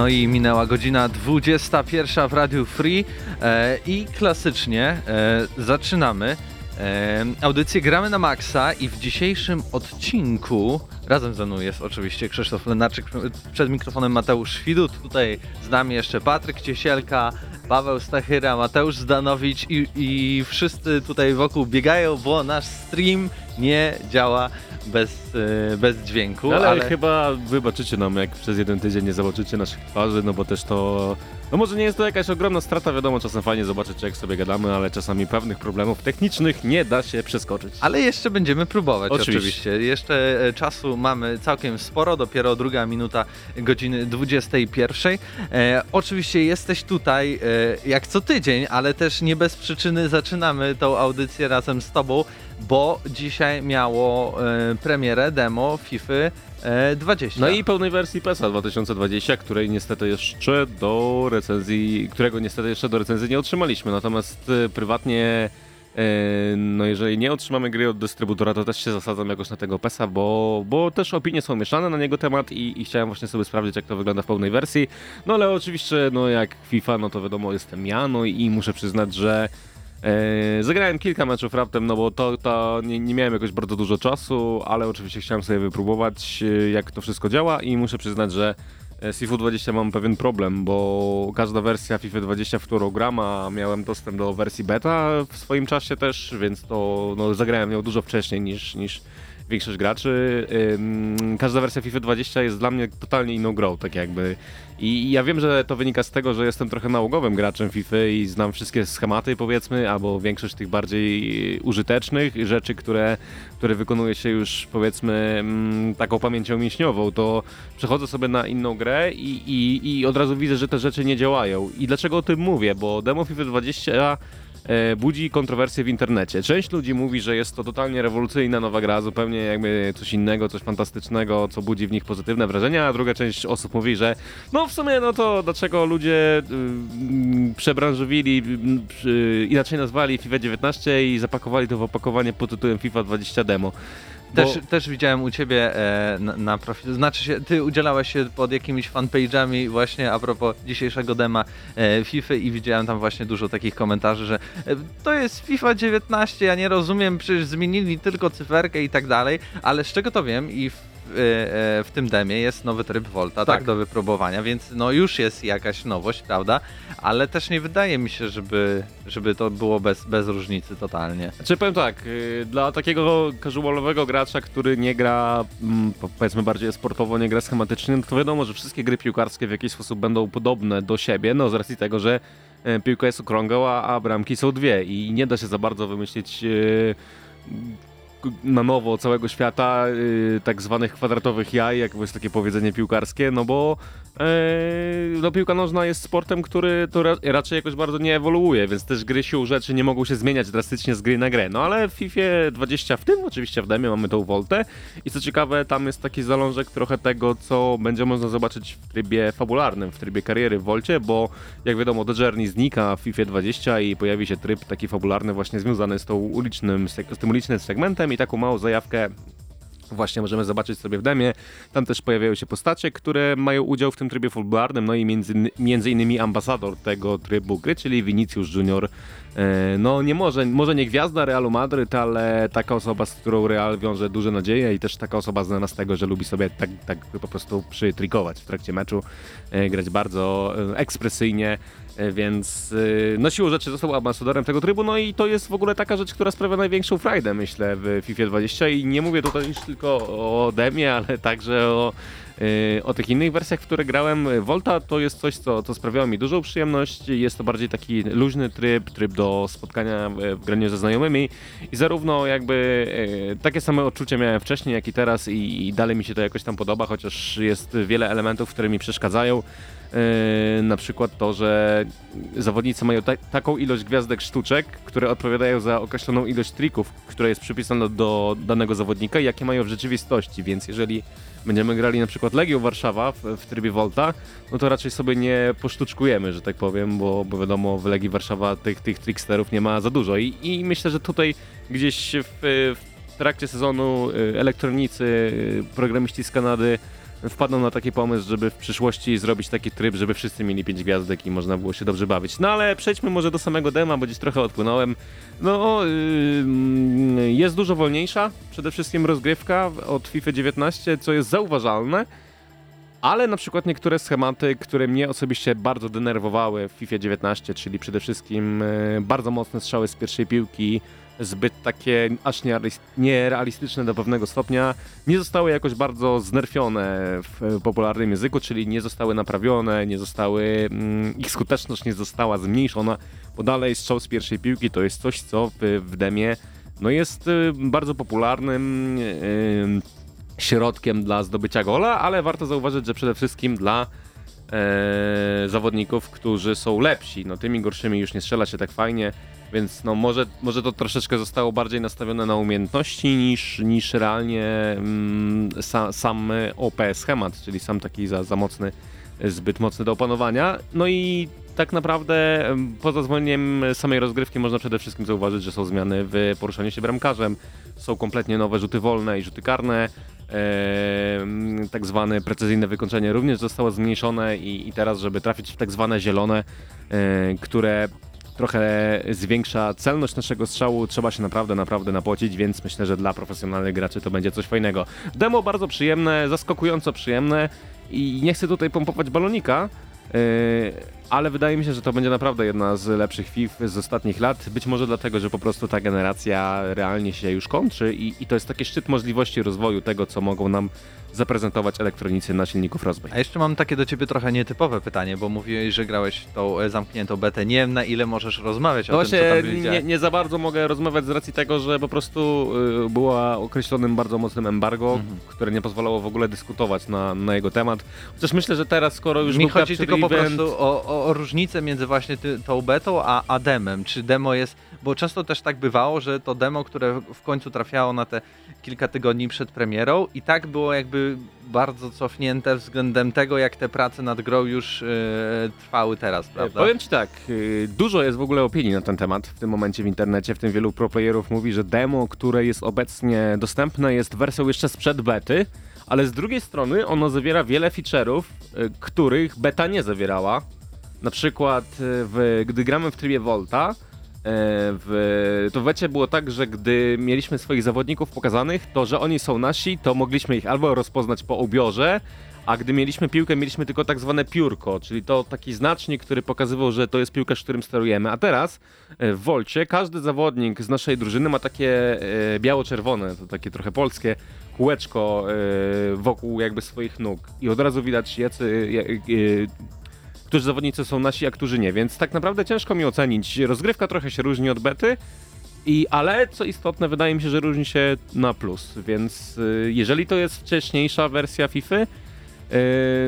No i minęła godzina 21 w Radiu Free e, i klasycznie e, zaczynamy e, audycję Gramy na Maxa i w dzisiejszym odcinku razem ze mną jest oczywiście Krzysztof Lenarczyk, przed mikrofonem Mateusz Widut, tutaj z nami jeszcze Patryk Ciesielka, Paweł Stachyra, Mateusz Zdanowicz i, i wszyscy tutaj wokół biegają, bo nasz stream nie działa bez, e, bez dźwięku. Ale, ale... chyba wybaczycie nam, jak przez jeden tydzień nie zobaczycie naszych twarzy, no bo też to... No może nie jest to jakaś ogromna strata, wiadomo, czasem fajnie zobaczyć, jak sobie gadamy, ale czasami pewnych problemów technicznych nie da się przeskoczyć. Ale jeszcze będziemy próbować Oczywiście. oczywiście. Jeszcze e, czasu mamy całkiem sporo, dopiero druga minuta godziny 21. E, oczywiście jesteś tutaj e, jak co tydzień, ale też nie bez przyczyny zaczynamy tą audycję razem z tobą, bo dzisiaj miało e, premierę demo FIFA e, 20. No i pełnej wersji PESA 2020, której niestety jeszcze do recenzji, którego niestety jeszcze do recenzji nie otrzymaliśmy. Natomiast e, prywatnie, e, no jeżeli nie otrzymamy gry od dystrybutora, to też się zasadzam jakoś na tego PESA, bo, bo też opinie są mieszane na niego temat i, i chciałem właśnie sobie sprawdzić, jak to wygląda w pełnej wersji. No ale oczywiście, no jak FIFA, no to wiadomo, jestem ja, no i muszę przyznać, że E, zagrałem kilka meczów raptem, no bo to, to nie, nie miałem jakoś bardzo dużo czasu, ale oczywiście chciałem sobie wypróbować, e, jak to wszystko działa i muszę przyznać, że z FIFA 20 mam pewien problem, bo każda wersja FIFA 20, w którą gram, a miałem dostęp do wersji beta w swoim czasie też, więc to no, zagrałem ją dużo wcześniej niż, niż większość graczy. Ym, każda wersja FIFA 20 jest dla mnie totalnie inną grą, tak jakby. I ja wiem, że to wynika z tego, że jestem trochę nałogowym graczem FIFA i znam wszystkie schematy, powiedzmy, albo większość tych bardziej użytecznych rzeczy, które, które wykonuje się już, powiedzmy, taką pamięcią mięśniową, to przechodzę sobie na inną grę i, i, i od razu widzę, że te rzeczy nie działają. I dlaczego o tym mówię? Bo demo FIFA 20 e, budzi kontrowersje w internecie. Część ludzi mówi, że jest to totalnie rewolucyjna nowa gra, zupełnie jakby coś innego, coś fantastycznego, co budzi w nich pozytywne wrażenia, a druga część osób mówi, że no w sumie no to dlaczego ludzie y, mm, przebranżowili, y, y, inaczej nazwali FIFA 19 i zapakowali to w opakowanie pod tytułem FIFA 20 demo. Bo- Też, też widziałem u ciebie e, na, na profilu, znaczy się, ty udzielałeś się pod jakimiś fanpage'ami właśnie a propos dzisiejszego dema e, FIFA i widziałem tam właśnie dużo takich komentarzy, że e, to jest FIFA 19, ja nie rozumiem, przecież zmienili tylko cyferkę i tak dalej, ale z czego to wiem i w, w tym demie jest nowy tryb Volta, tak. Tak. do wypróbowania, więc no już jest jakaś nowość, prawda? Ale też nie wydaje mi się, żeby, żeby to było bez, bez różnicy totalnie. Znaczy powiem tak, y, dla takiego casualowego gracza, który nie gra, mm, po- powiedzmy bardziej sportowo, nie gra schematycznie, no to wiadomo, że wszystkie gry piłkarskie w jakiś sposób będą podobne do siebie, no z racji tego, że e, piłka jest okrągła, a, bramki są dwie i nie da się za bardzo wymyślić e, k- na nowo całego świata e, tak zwanych kwadratowych jaj, jak jest takie powiedzenie piłkarskie, no bo e, no piłka nożna jest sportem, który to ra raczej jakoś bardzo nie ewoluuje, więc też gry sił rzeczy nie mogą się zmieniać drastycznie z gry na grę. No ale w FIFA 20, w tym oczywiście w demie mamy tą Voltę i co ciekawe, tam jest taki zalążek trochę tego, co będzie można zobaczyć w trybie fabularnym, w trybie kariery w Volcie, bo jak wiadomo, The Journey znika w FIFA 20 i pojawi się tryb taki fabularny właśnie związany z, tą ulicznym, z tym ulicznym segmentem i taką małą zajawkę Właśnie możemy zobaczyć sobie w demie. Tam też pojawiają się postacie, które mają udział w tym trybie fabularnym, no i między, między innymi ambasador tego trybu gry, czyli Vinicius Junior No nie może, może nie gwiazda Realu Madryt, ale taka osoba, z którą Real wiąże duże nadzieje i też taka osoba znana z tego, że lubi sobie tak, tak po prostu przytrikować w trakcie meczu, e, grać bardzo e, ekspresyjnie, e, więc e, no siłą rzeczy został ambasadorem tego trybu, no i to jest w ogóle taka rzecz, która sprawia największą frajdę, myślę, w FIFA 20 i nie mówię tutaj już tylko o demie, ale także o O tych innych wersjach, w które grałem, Volta to jest coś, co, co sprawiało mi dużą przyjemność. Jest to bardziej taki luźny tryb, tryb do spotkania w w graniu ze znajomymi i zarówno jakby yy, takie same odczucie miałem wcześniej, jak i teraz i, i dalej mi się to jakoś tam podoba, chociaż jest wiele elementów, które mi przeszkadzają. Yy, na przykład to, że zawodnicy mają ta taką ilość gwiazdek sztuczek, które odpowiadają za określoną ilość trików, która jest przypisana do danego zawodnika jakie mają w rzeczywistości, więc jeżeli będziemy grali na przykład Legią Warszawa w, w trybie Volta, no to raczej sobie nie posztuczkujemy, że tak powiem, bo, bo wiadomo w Legii Warszawa tych, tych tricksterów nie ma za dużo. I, i myślę, że tutaj gdzieś w, w trakcie sezonu y, elektronicy, y, programiści z Kanady wpadną na taki pomysł, żeby w przyszłości zrobić taki tryb, żeby wszyscy mieli 5 gwiazdek i można było się dobrze bawić. No ale przejdźmy może do samego dema, bo gdzieś trochę odpłynąłem. No, yy, jest dużo wolniejsza, przede wszystkim rozgrywka od FIFA 19, co jest zauważalne. Ale na przykład niektóre schematy, które mnie osobiście bardzo denerwowały w FIFA 19, czyli przede wszystkim e, bardzo mocne strzały z pierwszej piłki, zbyt takie aż nierealis- nierealistyczne do pewnego stopnia, nie zostały jakoś bardzo znerfione w e, popularnym języku, czyli nie zostały naprawione, nie zostały, mm, ich skuteczność nie została zmniejszona, bo dalej strzał z pierwszej piłki to jest coś, co w, w demie no jest y, bardzo popularnym y, środkiem dla zdobycia gola, ale warto zauważyć, że przede wszystkim dla e, zawodników, którzy są lepsi. No tymi gorszymi już nie strzela się tak fajnie, więc no może, może to troszeczkę zostało bardziej nastawione na umiejętności niż, niż realnie mm, sa, sam OP schemat, czyli sam taki za, za mocny, zbyt mocny do opanowania. No i tak naprawdę poza zwolnieniem samej rozgrywki można przede wszystkim zauważyć, że są zmiany w poruszaniu się bramkarzem, są kompletnie nowe rzuty wolne i rzuty karne. Em, tak zwane precyzyjne wykończenie również zostało zmniejszone i, i teraz, żeby trafić w tak zwane zielone, e, które trochę zwiększa celność naszego strzału, trzeba się naprawdę, naprawdę napocić, więc myślę, że dla profesjonalnych graczy to będzie coś fajnego. Demo bardzo przyjemne, zaskakująco przyjemne i nie chcę tutaj pompować balonika, Yy, ale wydaje mi się, że to będzie naprawdę jedna z lepszych FIFA z ostatnich lat. Być może dlatego, że po prostu ta generacja realnie się już kończy i, i to jest taki szczyt możliwości rozwoju tego, co mogą nam zaprezentować elektronicy na silników rozwój. A jeszcze mam takie do ciebie trochę nietypowe pytanie, bo mówiłeś, że grałeś w tą e, zamkniętą betę. Nie wiem na ile możesz rozmawiać No o tym, co właśnie tam nie, widziałeś. nie za bardzo mogę rozmawiać z racji tego, że po prostu y, była określonym bardzo mocnym embargo, Mhm. które nie pozwalało w ogóle dyskutować na, na jego temat. Chociaż myślę, że teraz, skoro już Mi był chodzi tylko po event, prostu o, o, o różnicę między właśnie ty, tą betą a, a demem. Czy demo jest, bo często też tak bywało, że to demo, które w końcu trafiało na te kilka tygodni przed premierą i tak było jakby bardzo cofnięte względem tego, jak te prace nad grą już e, trwały teraz, prawda? Powiem ci tak, y, dużo jest w ogóle opinii na ten temat w tym momencie w internecie, w tym wielu proplayerów mówi, że demo, które jest obecnie dostępne jest wersją jeszcze sprzed bety, ale z drugiej strony ono zawiera wiele feature'ów, których beta nie zawierała. Na przykład y, w, gdy gramy w trybie Volta, e, w, to w becie było tak, że gdy mieliśmy swoich zawodników pokazanych, to że oni są nasi, to mogliśmy ich albo rozpoznać po ubiorze, a gdy mieliśmy piłkę, mieliśmy tylko tak zwane piórko, czyli to taki znacznik, który pokazywał, że to jest piłkarz, którym sterujemy. A teraz e, w Wolcie każdy zawodnik z naszej drużyny ma takie e, biało-czerwone, to takie trochę polskie kółeczko e, wokół jakby swoich nóg. I od razu widać, jacy, ja- e, którzy zawodnicy są nasi, a którzy nie. Więc tak naprawdę ciężko mi ocenić. Rozgrywka trochę się różni od bety. I, ale co istotne, wydaje mi się, że różni się na plus, więc y, jeżeli to jest wcześniejsza wersja FIFA, y,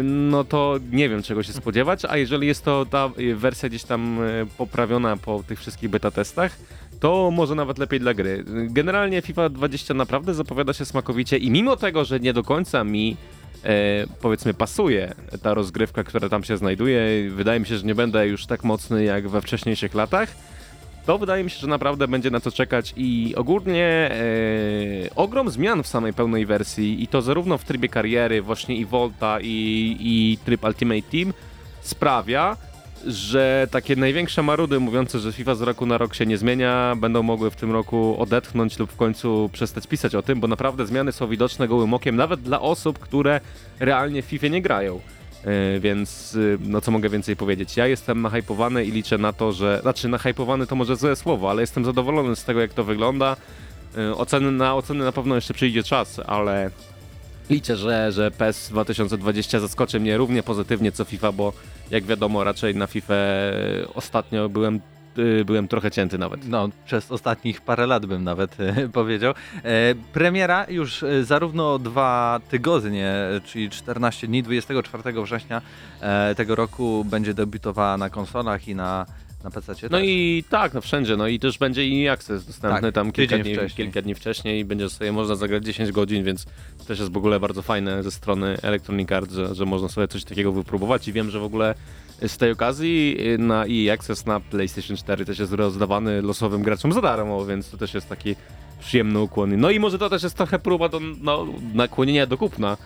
no to nie wiem czego się spodziewać, a jeżeli jest to ta y, wersja gdzieś tam poprawiona po tych wszystkich beta testach, to może nawet lepiej dla gry. Generalnie FIFA 20 naprawdę zapowiada się smakowicie i mimo tego, że nie do końca mi powiedzmy pasuje ta rozgrywka, która tam się znajduje, wydaje mi się, że nie będę już tak mocny jak we wcześniejszych latach, to wydaje mi się, że naprawdę będzie na co czekać i ogólnie e, ogrom zmian w samej pełnej wersji i to zarówno w trybie kariery, właśnie i Volta i, i tryb Ultimate Team sprawia, że takie największe marudy mówiące, że FIFA z roku na rok się nie zmienia, będą mogły w tym roku odetchnąć lub w końcu przestać pisać o tym, bo naprawdę zmiany są widoczne gołym okiem, nawet dla osób, które realnie w FIFA nie grają. Yy, więc yy, no co mogę więcej powiedzieć? Ja jestem nahypowany i liczę na to, że. Znaczy, nahypowany to może złe słowo, ale jestem zadowolony z tego, jak to wygląda. Yy, Oceny, na oceny na pewno jeszcze przyjdzie czas, ale liczę, że, że PES 2020 zaskoczy mnie równie pozytywnie co FIFA, bo jak wiadomo, raczej na FIFA ostatnio byłem, yy, byłem trochę cięty nawet. No, przez ostatnich parę lat bym nawet e, powiedział. E, premiera już e, zarówno dwa tygodnie, czyli 14 dni, 24 września e, tego roku będzie debiutowała na konsolach i na, na PC. No i tak, no wszędzie, no i też będzie i Access dostępny Tak, tam kilka dni, wcześniej. kilka dni wcześniej i będzie sobie można zagrać 10 godzin, więc to też jest w ogóle bardzo fajne ze strony Electronic Arts, że, że można sobie coś takiego wypróbować i wiem, że w ogóle z tej okazji na EA Access na PlayStation 4 też jest rozdawany losowym graczom za darmo, więc to też jest taki przyjemny ukłon. No i może to też jest trochę próba do no, nakłonienia do kupna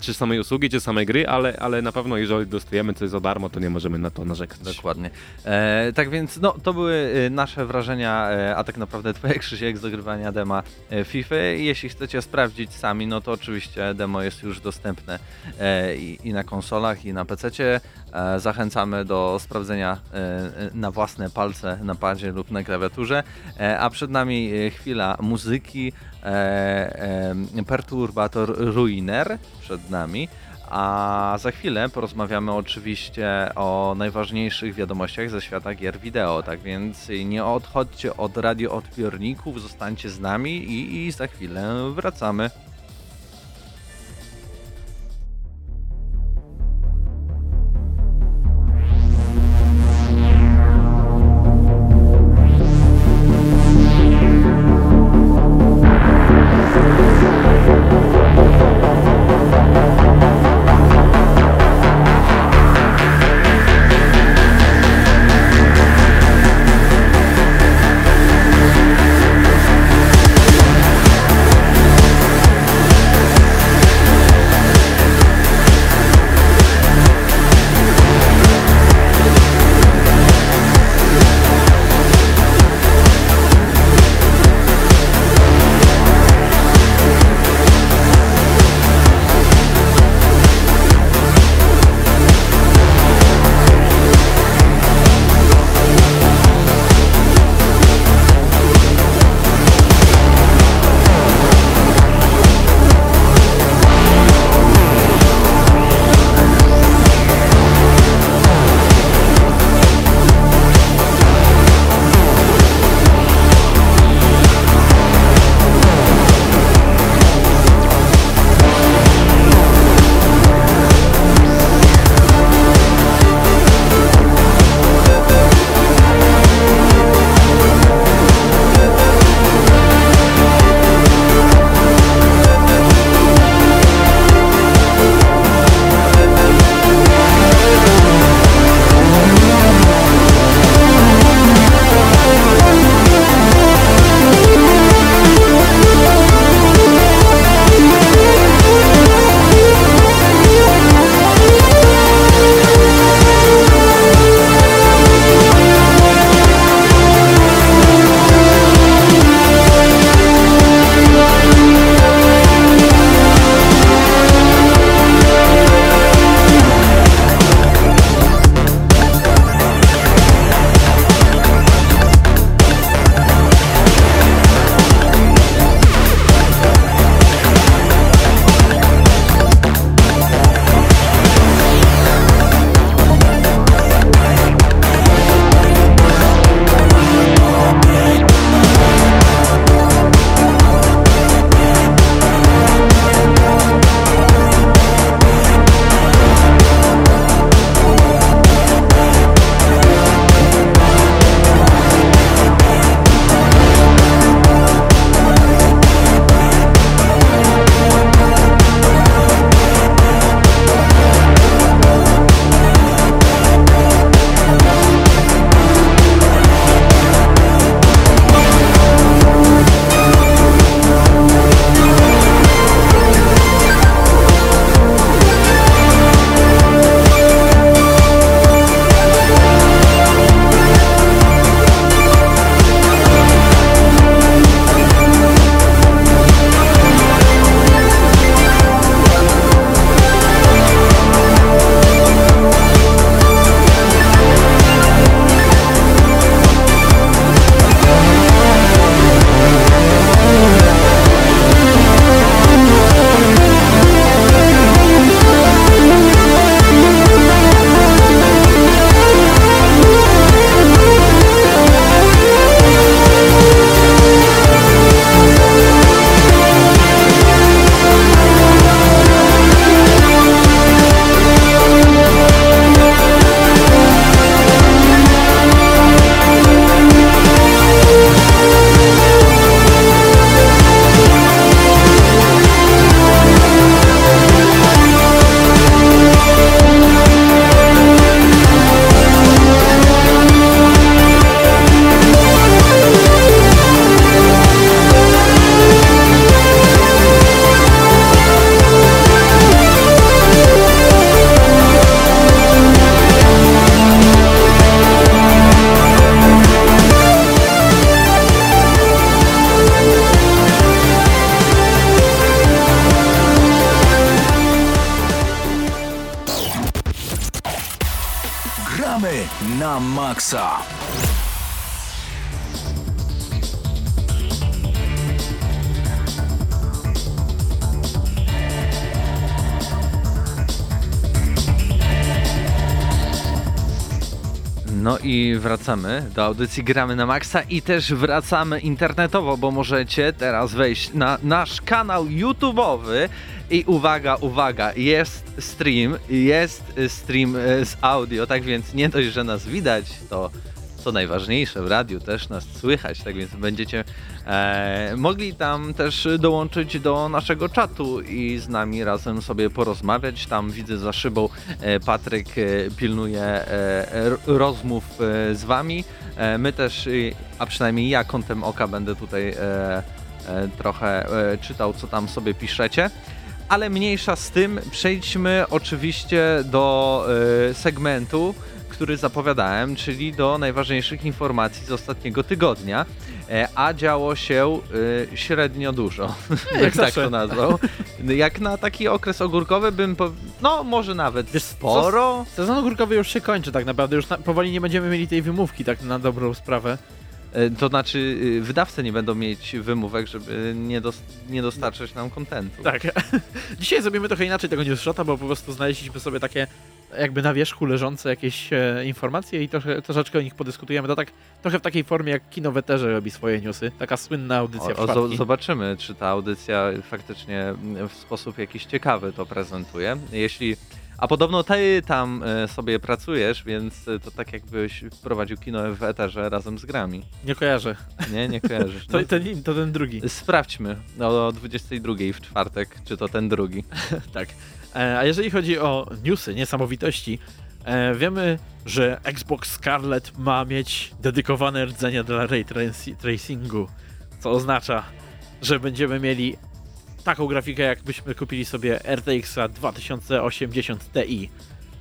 czy samej usługi, czy samej gry, ale, ale na pewno jeżeli dostajemy coś za darmo, to nie możemy na to narzekać. Dokładnie. E, tak więc, no, to były e, nasze wrażenia, e, a tak naprawdę twoje Krzysiek z dogrywania dema e, FIFA. Jeśli chcecie sprawdzić sami, no to oczywiście demo jest już dostępne e, i, i na konsolach, i na PC. E, zachęcamy do sprawdzenia e, e, na własne palce na padzie lub na klawiaturze. E, a przed nami e, chwila muzyki. E, e, Perturbator Ruiner przed nami. A za chwilę porozmawiamy oczywiście o najważniejszych wiadomościach ze świata gier wideo. Tak więc nie odchodźcie od radioodbiorników, zostańcie z nami i, i za chwilę wracamy. Wracamy do audycji Gramy na Maxa i też wracamy internetowo, bo możecie teraz wejść na nasz kanał YouTube'owy. I uwaga, uwaga, jest stream, jest stream e, z audio, tak więc nie dość, że nas widać, to co najważniejsze, w radiu też nas słychać, tak więc będziecie e, mogli tam też dołączyć do naszego czatu i z nami razem sobie porozmawiać. Tam widzę za szybą e, Patryk e, pilnuje e, rozmów e, z wami. E, my też, y, a przynajmniej ja kątem oka będę tutaj e, e, trochę e, czytał, co tam sobie piszecie. Ale mniejsza z tym, przejdźmy oczywiście do e, segmentu, który zapowiadałem, czyli do najważniejszych informacji z ostatniego tygodnia. E, A działo się e, średnio dużo, jak tak to nazwał. Jak na taki okres ogórkowy bym, po... no może nawet Wiesz, sporo. Sezon ogórkowy już się kończy tak naprawdę, już na, powoli nie będziemy mieli tej wymówki tak na dobrą sprawę. E, To znaczy y, wydawcy nie będą mieć wymówek, żeby nie, dos- nie dostarczać nam kontentu. Tak. Dzisiaj zrobimy trochę inaczej tego newsshota, bo po prostu znaleźliśmy sobie takie jakby na wierzchu leżące jakieś e, informacje i trochę, troszeczkę o nich podyskutujemy. To tak trochę w takiej formie jak Kino Weterze robi swoje newsy. Taka słynna audycja O, o, zobaczymy, czy ta audycja faktycznie mm, w sposób jakiś ciekawy to prezentuje. Jeśli. A podobno ty tam e, sobie pracujesz, więc e, to tak jakbyś wprowadził kino w eterze razem z grami. Nie kojarzę. Nie, nie kojarzysz. To, No, to, to ten drugi. Sprawdźmy o 22 w czwartek, czy to ten drugi. Tak. E, a jeżeli chodzi o newsy, niesamowitości, e, wiemy, że Xbox Scarlet ma mieć dedykowane rdzenie dla ray traci- tracingu, co oznacza, że będziemy mieli taką grafikę, jakbyśmy kupili sobie RTX 2080 Ti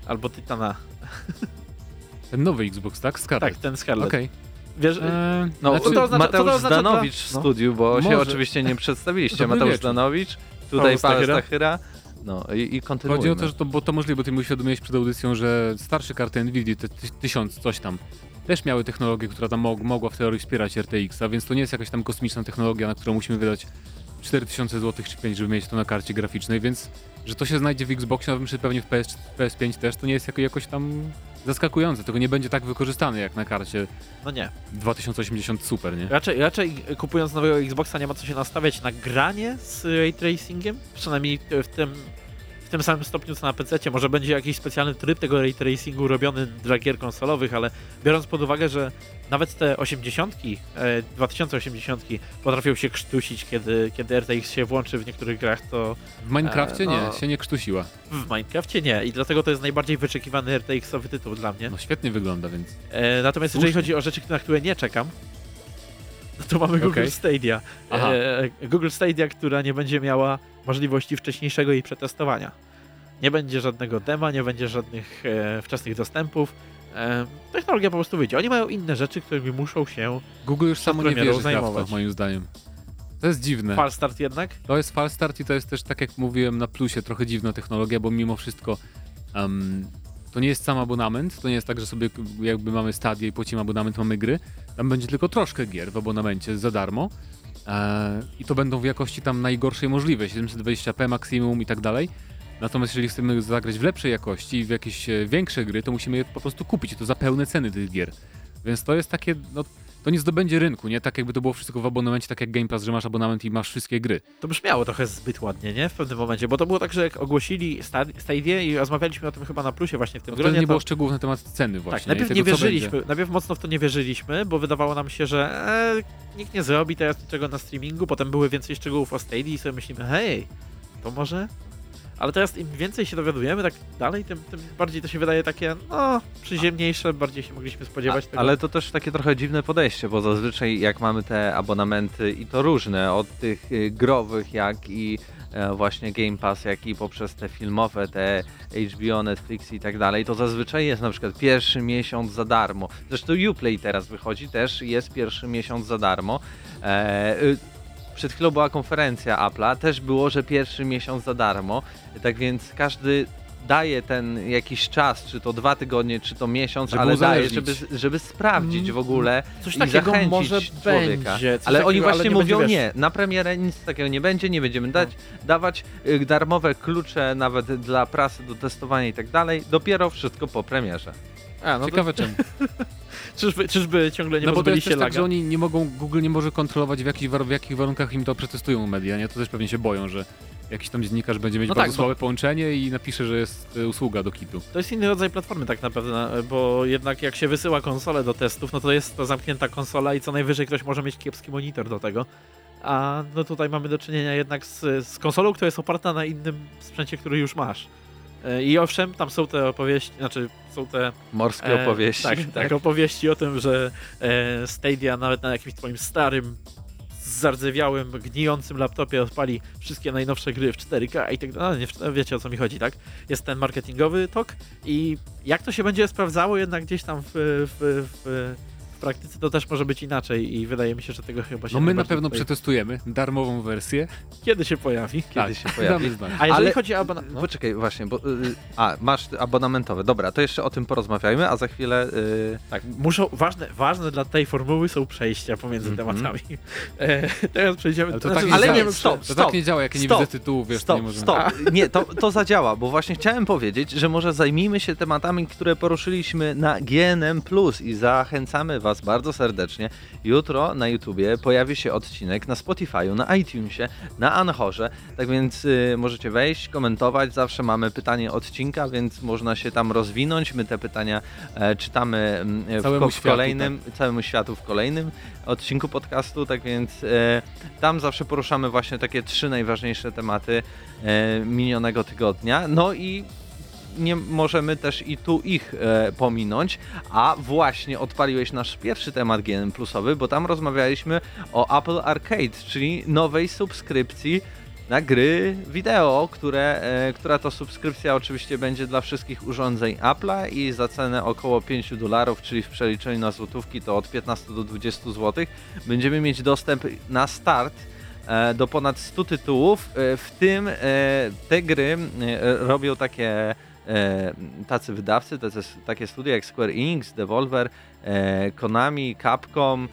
albo Titana. Ten nowy Xbox, tak? Scarlet. Tak, ten Scarlet. Okej. Wiesz, Eee, No, Znaczy, to oznacza- co to Mateusz oznacza Zdanowicz dla- w no. studiu, bo się oczywiście nie przedstawiliście. Mateusz wieczór. Zdanowicz, tutaj Paweł Stachyra. No i, i kontynuujmy. Chodzi o to, że to, bo to możliwe, bo ty mi uświadomiłeś przed audycją, że starsze karty Nvidia, te ty- 1000 coś tam, też miały technologię, która tam mog, mogła w teorii wspierać RTX-a, więc to nie jest jakaś tam kosmiczna technologia, na którą musimy wydać 4000 zł czy 5, żeby mieć to na karcie graficznej, więc że to się znajdzie w Xboxie, a myślę pewnie w PS, PS5 też, to nie jest jako, jakoś tam zaskakujące, tego nie będzie tak wykorzystane jak na karcie no nie. 2080 Super, nie? Raczej, raczej kupując nowego Xboxa nie ma co się nastawiać na granie z ray tracingiem, przynajmniej w tym, tym samym stopniu co na PC. Może będzie jakiś specjalny tryb tego ray tracingu robiony dla gier konsolowych, ale biorąc pod uwagę, że nawet te 80, e, 2080 potrafią się krztusić, kiedy, kiedy RTX się włączy w niektórych grach, to W Minecrafcie nie, no. się nie krztusiła. w Minecrafcie nie. I dlatego to jest najbardziej wyczekiwany RTX-owy tytuł dla mnie. No świetnie wygląda, więc... E, natomiast Słusznie. jeżeli chodzi o rzeczy, na które nie czekam, no to mamy Google Okej. Stadia. Aha. E, Google Stadia, która nie będzie miała możliwości wcześniejszego jej przetestowania. Nie będzie żadnego dema, nie będzie żadnych e, wczesnych dostępów. E, technologia po prostu wyjdzie. Oni mają inne rzeczy, którymi muszą się Google już samo nie wierzy w to, zajmować. moim zdaniem. To jest dziwne. fal start jednak. To jest fal start i to jest też, tak jak mówiłem, na plusie trochę dziwna technologia, bo mimo wszystko em, to nie jest sam abonament, to nie jest tak, że sobie jakby mamy stadię i płacimy abonament, mamy gry. Tam będzie tylko troszkę gier w abonamencie za darmo e, i to będą w jakości tam najgorszej możliwej, 720p maksimum i tak dalej. Natomiast jeżeli chcemy zagrać w lepszej jakości w jakieś e, większe gry, to musimy je po prostu kupić to za pełne ceny tych gier. Więc to jest takie, no to nie zdobędzie rynku, nie? Tak jakby to było wszystko w abonamencie, tak jak Game Pass, że masz abonament i masz wszystkie gry. To brzmiało trochę zbyt ładnie, nie? W pewnym momencie, bo to było tak, że jak ogłosili Sta- Stadia i rozmawialiśmy o tym chyba na plusie właśnie w tym No gronie, nie to... było szczegółów na temat ceny właśnie. Tak, najpierw nie tego, co wierzyliśmy, najpierw mocno w to nie wierzyliśmy, bo wydawało nam się, że e, nikt nie zrobi teraz niczego na streamingu, potem były więcej szczegółów o Stadia i sobie myślimy, hej, to może? Ale teraz im więcej się dowiadujemy tak dalej, tym, tym bardziej to się wydaje takie, no, przyziemniejsze, bardziej się mogliśmy spodziewać tego. Ale to też takie trochę dziwne podejście, bo zazwyczaj jak mamy te abonamenty i to różne, od tych y, growych jak i e, właśnie Game Pass, jak i poprzez te filmowe, te HBO, Netflix i tak dalej, to zazwyczaj jest na przykład pierwszy miesiąc za darmo. Zresztą Uplay teraz wychodzi, też jest pierwszy miesiąc za darmo. E, y, przed chwilą była konferencja Apple'a, też było, że pierwszy miesiąc za darmo, tak więc każdy daje ten jakiś czas, czy to dwa tygodnie, czy to miesiąc, Żeby ale daje, żeby, żeby sprawdzić w ogóle Coś i zachęcić może człowieka. będzie. Ale oni właśnie nie mówią będzie, nie, na premierę nic takiego nie będzie, nie będziemy dać, dawać y, darmowe klucze nawet dla prasy do testowania i tak dalej, dopiero wszystko po premierze. A, no Ciekawe czemu. to, czyżby, czyżby ciągle nie no bo to jest się tak, laga? że oni nie mogą, Google nie może kontrolować w jakich, w jakich warunkach im to przetestują media, nie? To też pewnie się boją, że jakiś tam dziennikarz będzie mieć No bardzo tak, słabe połączenie i napisze, że jest e, usługa do kitu. To jest inny rodzaj platformy tak naprawdę, bo jednak jak się wysyła konsolę do testów, no to jest to zamknięta konsola i co najwyżej ktoś może mieć kiepski monitor do tego. A no tutaj mamy do czynienia jednak z, z konsolą, która jest oparta na innym sprzęcie, który już masz. E, I owszem, tam są te opowieści, znaczy są te Morskie e, opowieści. Tak, tak, opowieści o tym, że e, Stadia nawet na jakimś twoim starym, zardzewiałym, gnijącym laptopie odpali wszystkie najnowsze gry w 4K i tak dalej. Nie, w- wiecie o co mi chodzi, tak? Jest ten marketingowy tok i jak to się będzie sprawdzało jednak gdzieś tam w, w, w praktyce, to też może być inaczej i wydaje mi się, że tego chyba się No my na pewno tutaj- przetestujemy darmową wersję. Kiedy się pojawi? Kiedy się damy pojawi. A jeżeli Ale- chodzi o abona... no. Poczekaj, właśnie, bo. y, a, masz abonamentowe. Dobra, to jeszcze o tym porozmawiajmy, a za chwilę. Y, Tak, muszą, ważne, ważne dla tej formuły są przejścia pomiędzy Mhm. tematami. E, teraz przejdziemy... Ale to znaczy, tak nie ale działa. nie, stop, prze- To stop. tak nie działa, jak ja nie Stop. widzę tytułu, wiesz, to Stop, nie możemy... stop. Nie, to, to zadziała, bo właśnie chciałem powiedzieć, że może zajmijmy się tematami, które poruszyliśmy na GNM Plus i zachęcamy Was bardzo serdecznie. Jutro na YouTubie pojawi się odcinek na Spotify'u, na iTunesie, na Anchorze, tak więc y, możecie wejść, komentować. Zawsze mamy pytanie odcinka, więc można się tam rozwinąć. My te pytania e, czytamy mm, w, ko- w światu, kolejnym, całemu światu w kolejnym odcinku podcastu, tak więc e, tam zawsze poruszamy właśnie takie trzy najważniejsze tematy e, minionego tygodnia. No i nie możemy też i tu ich e, pominąć, a właśnie odpaliłeś nasz pierwszy temat GN Plusowy, bo tam rozmawialiśmy o Apple Arcade, czyli nowej subskrypcji na gry wideo, które, e, która to subskrypcja oczywiście będzie dla wszystkich urządzeń Apple'a i za cenę około 5 dolarów, czyli w przeliczeniu na złotówki to od 15 do 20 zł, będziemy mieć dostęp na start e, do ponad 100 tytułów, e, w tym e, te gry robią takie tacy wydawcy, tacy, takie studia jak Square Enix, Devolver, e, Konami, Capcom,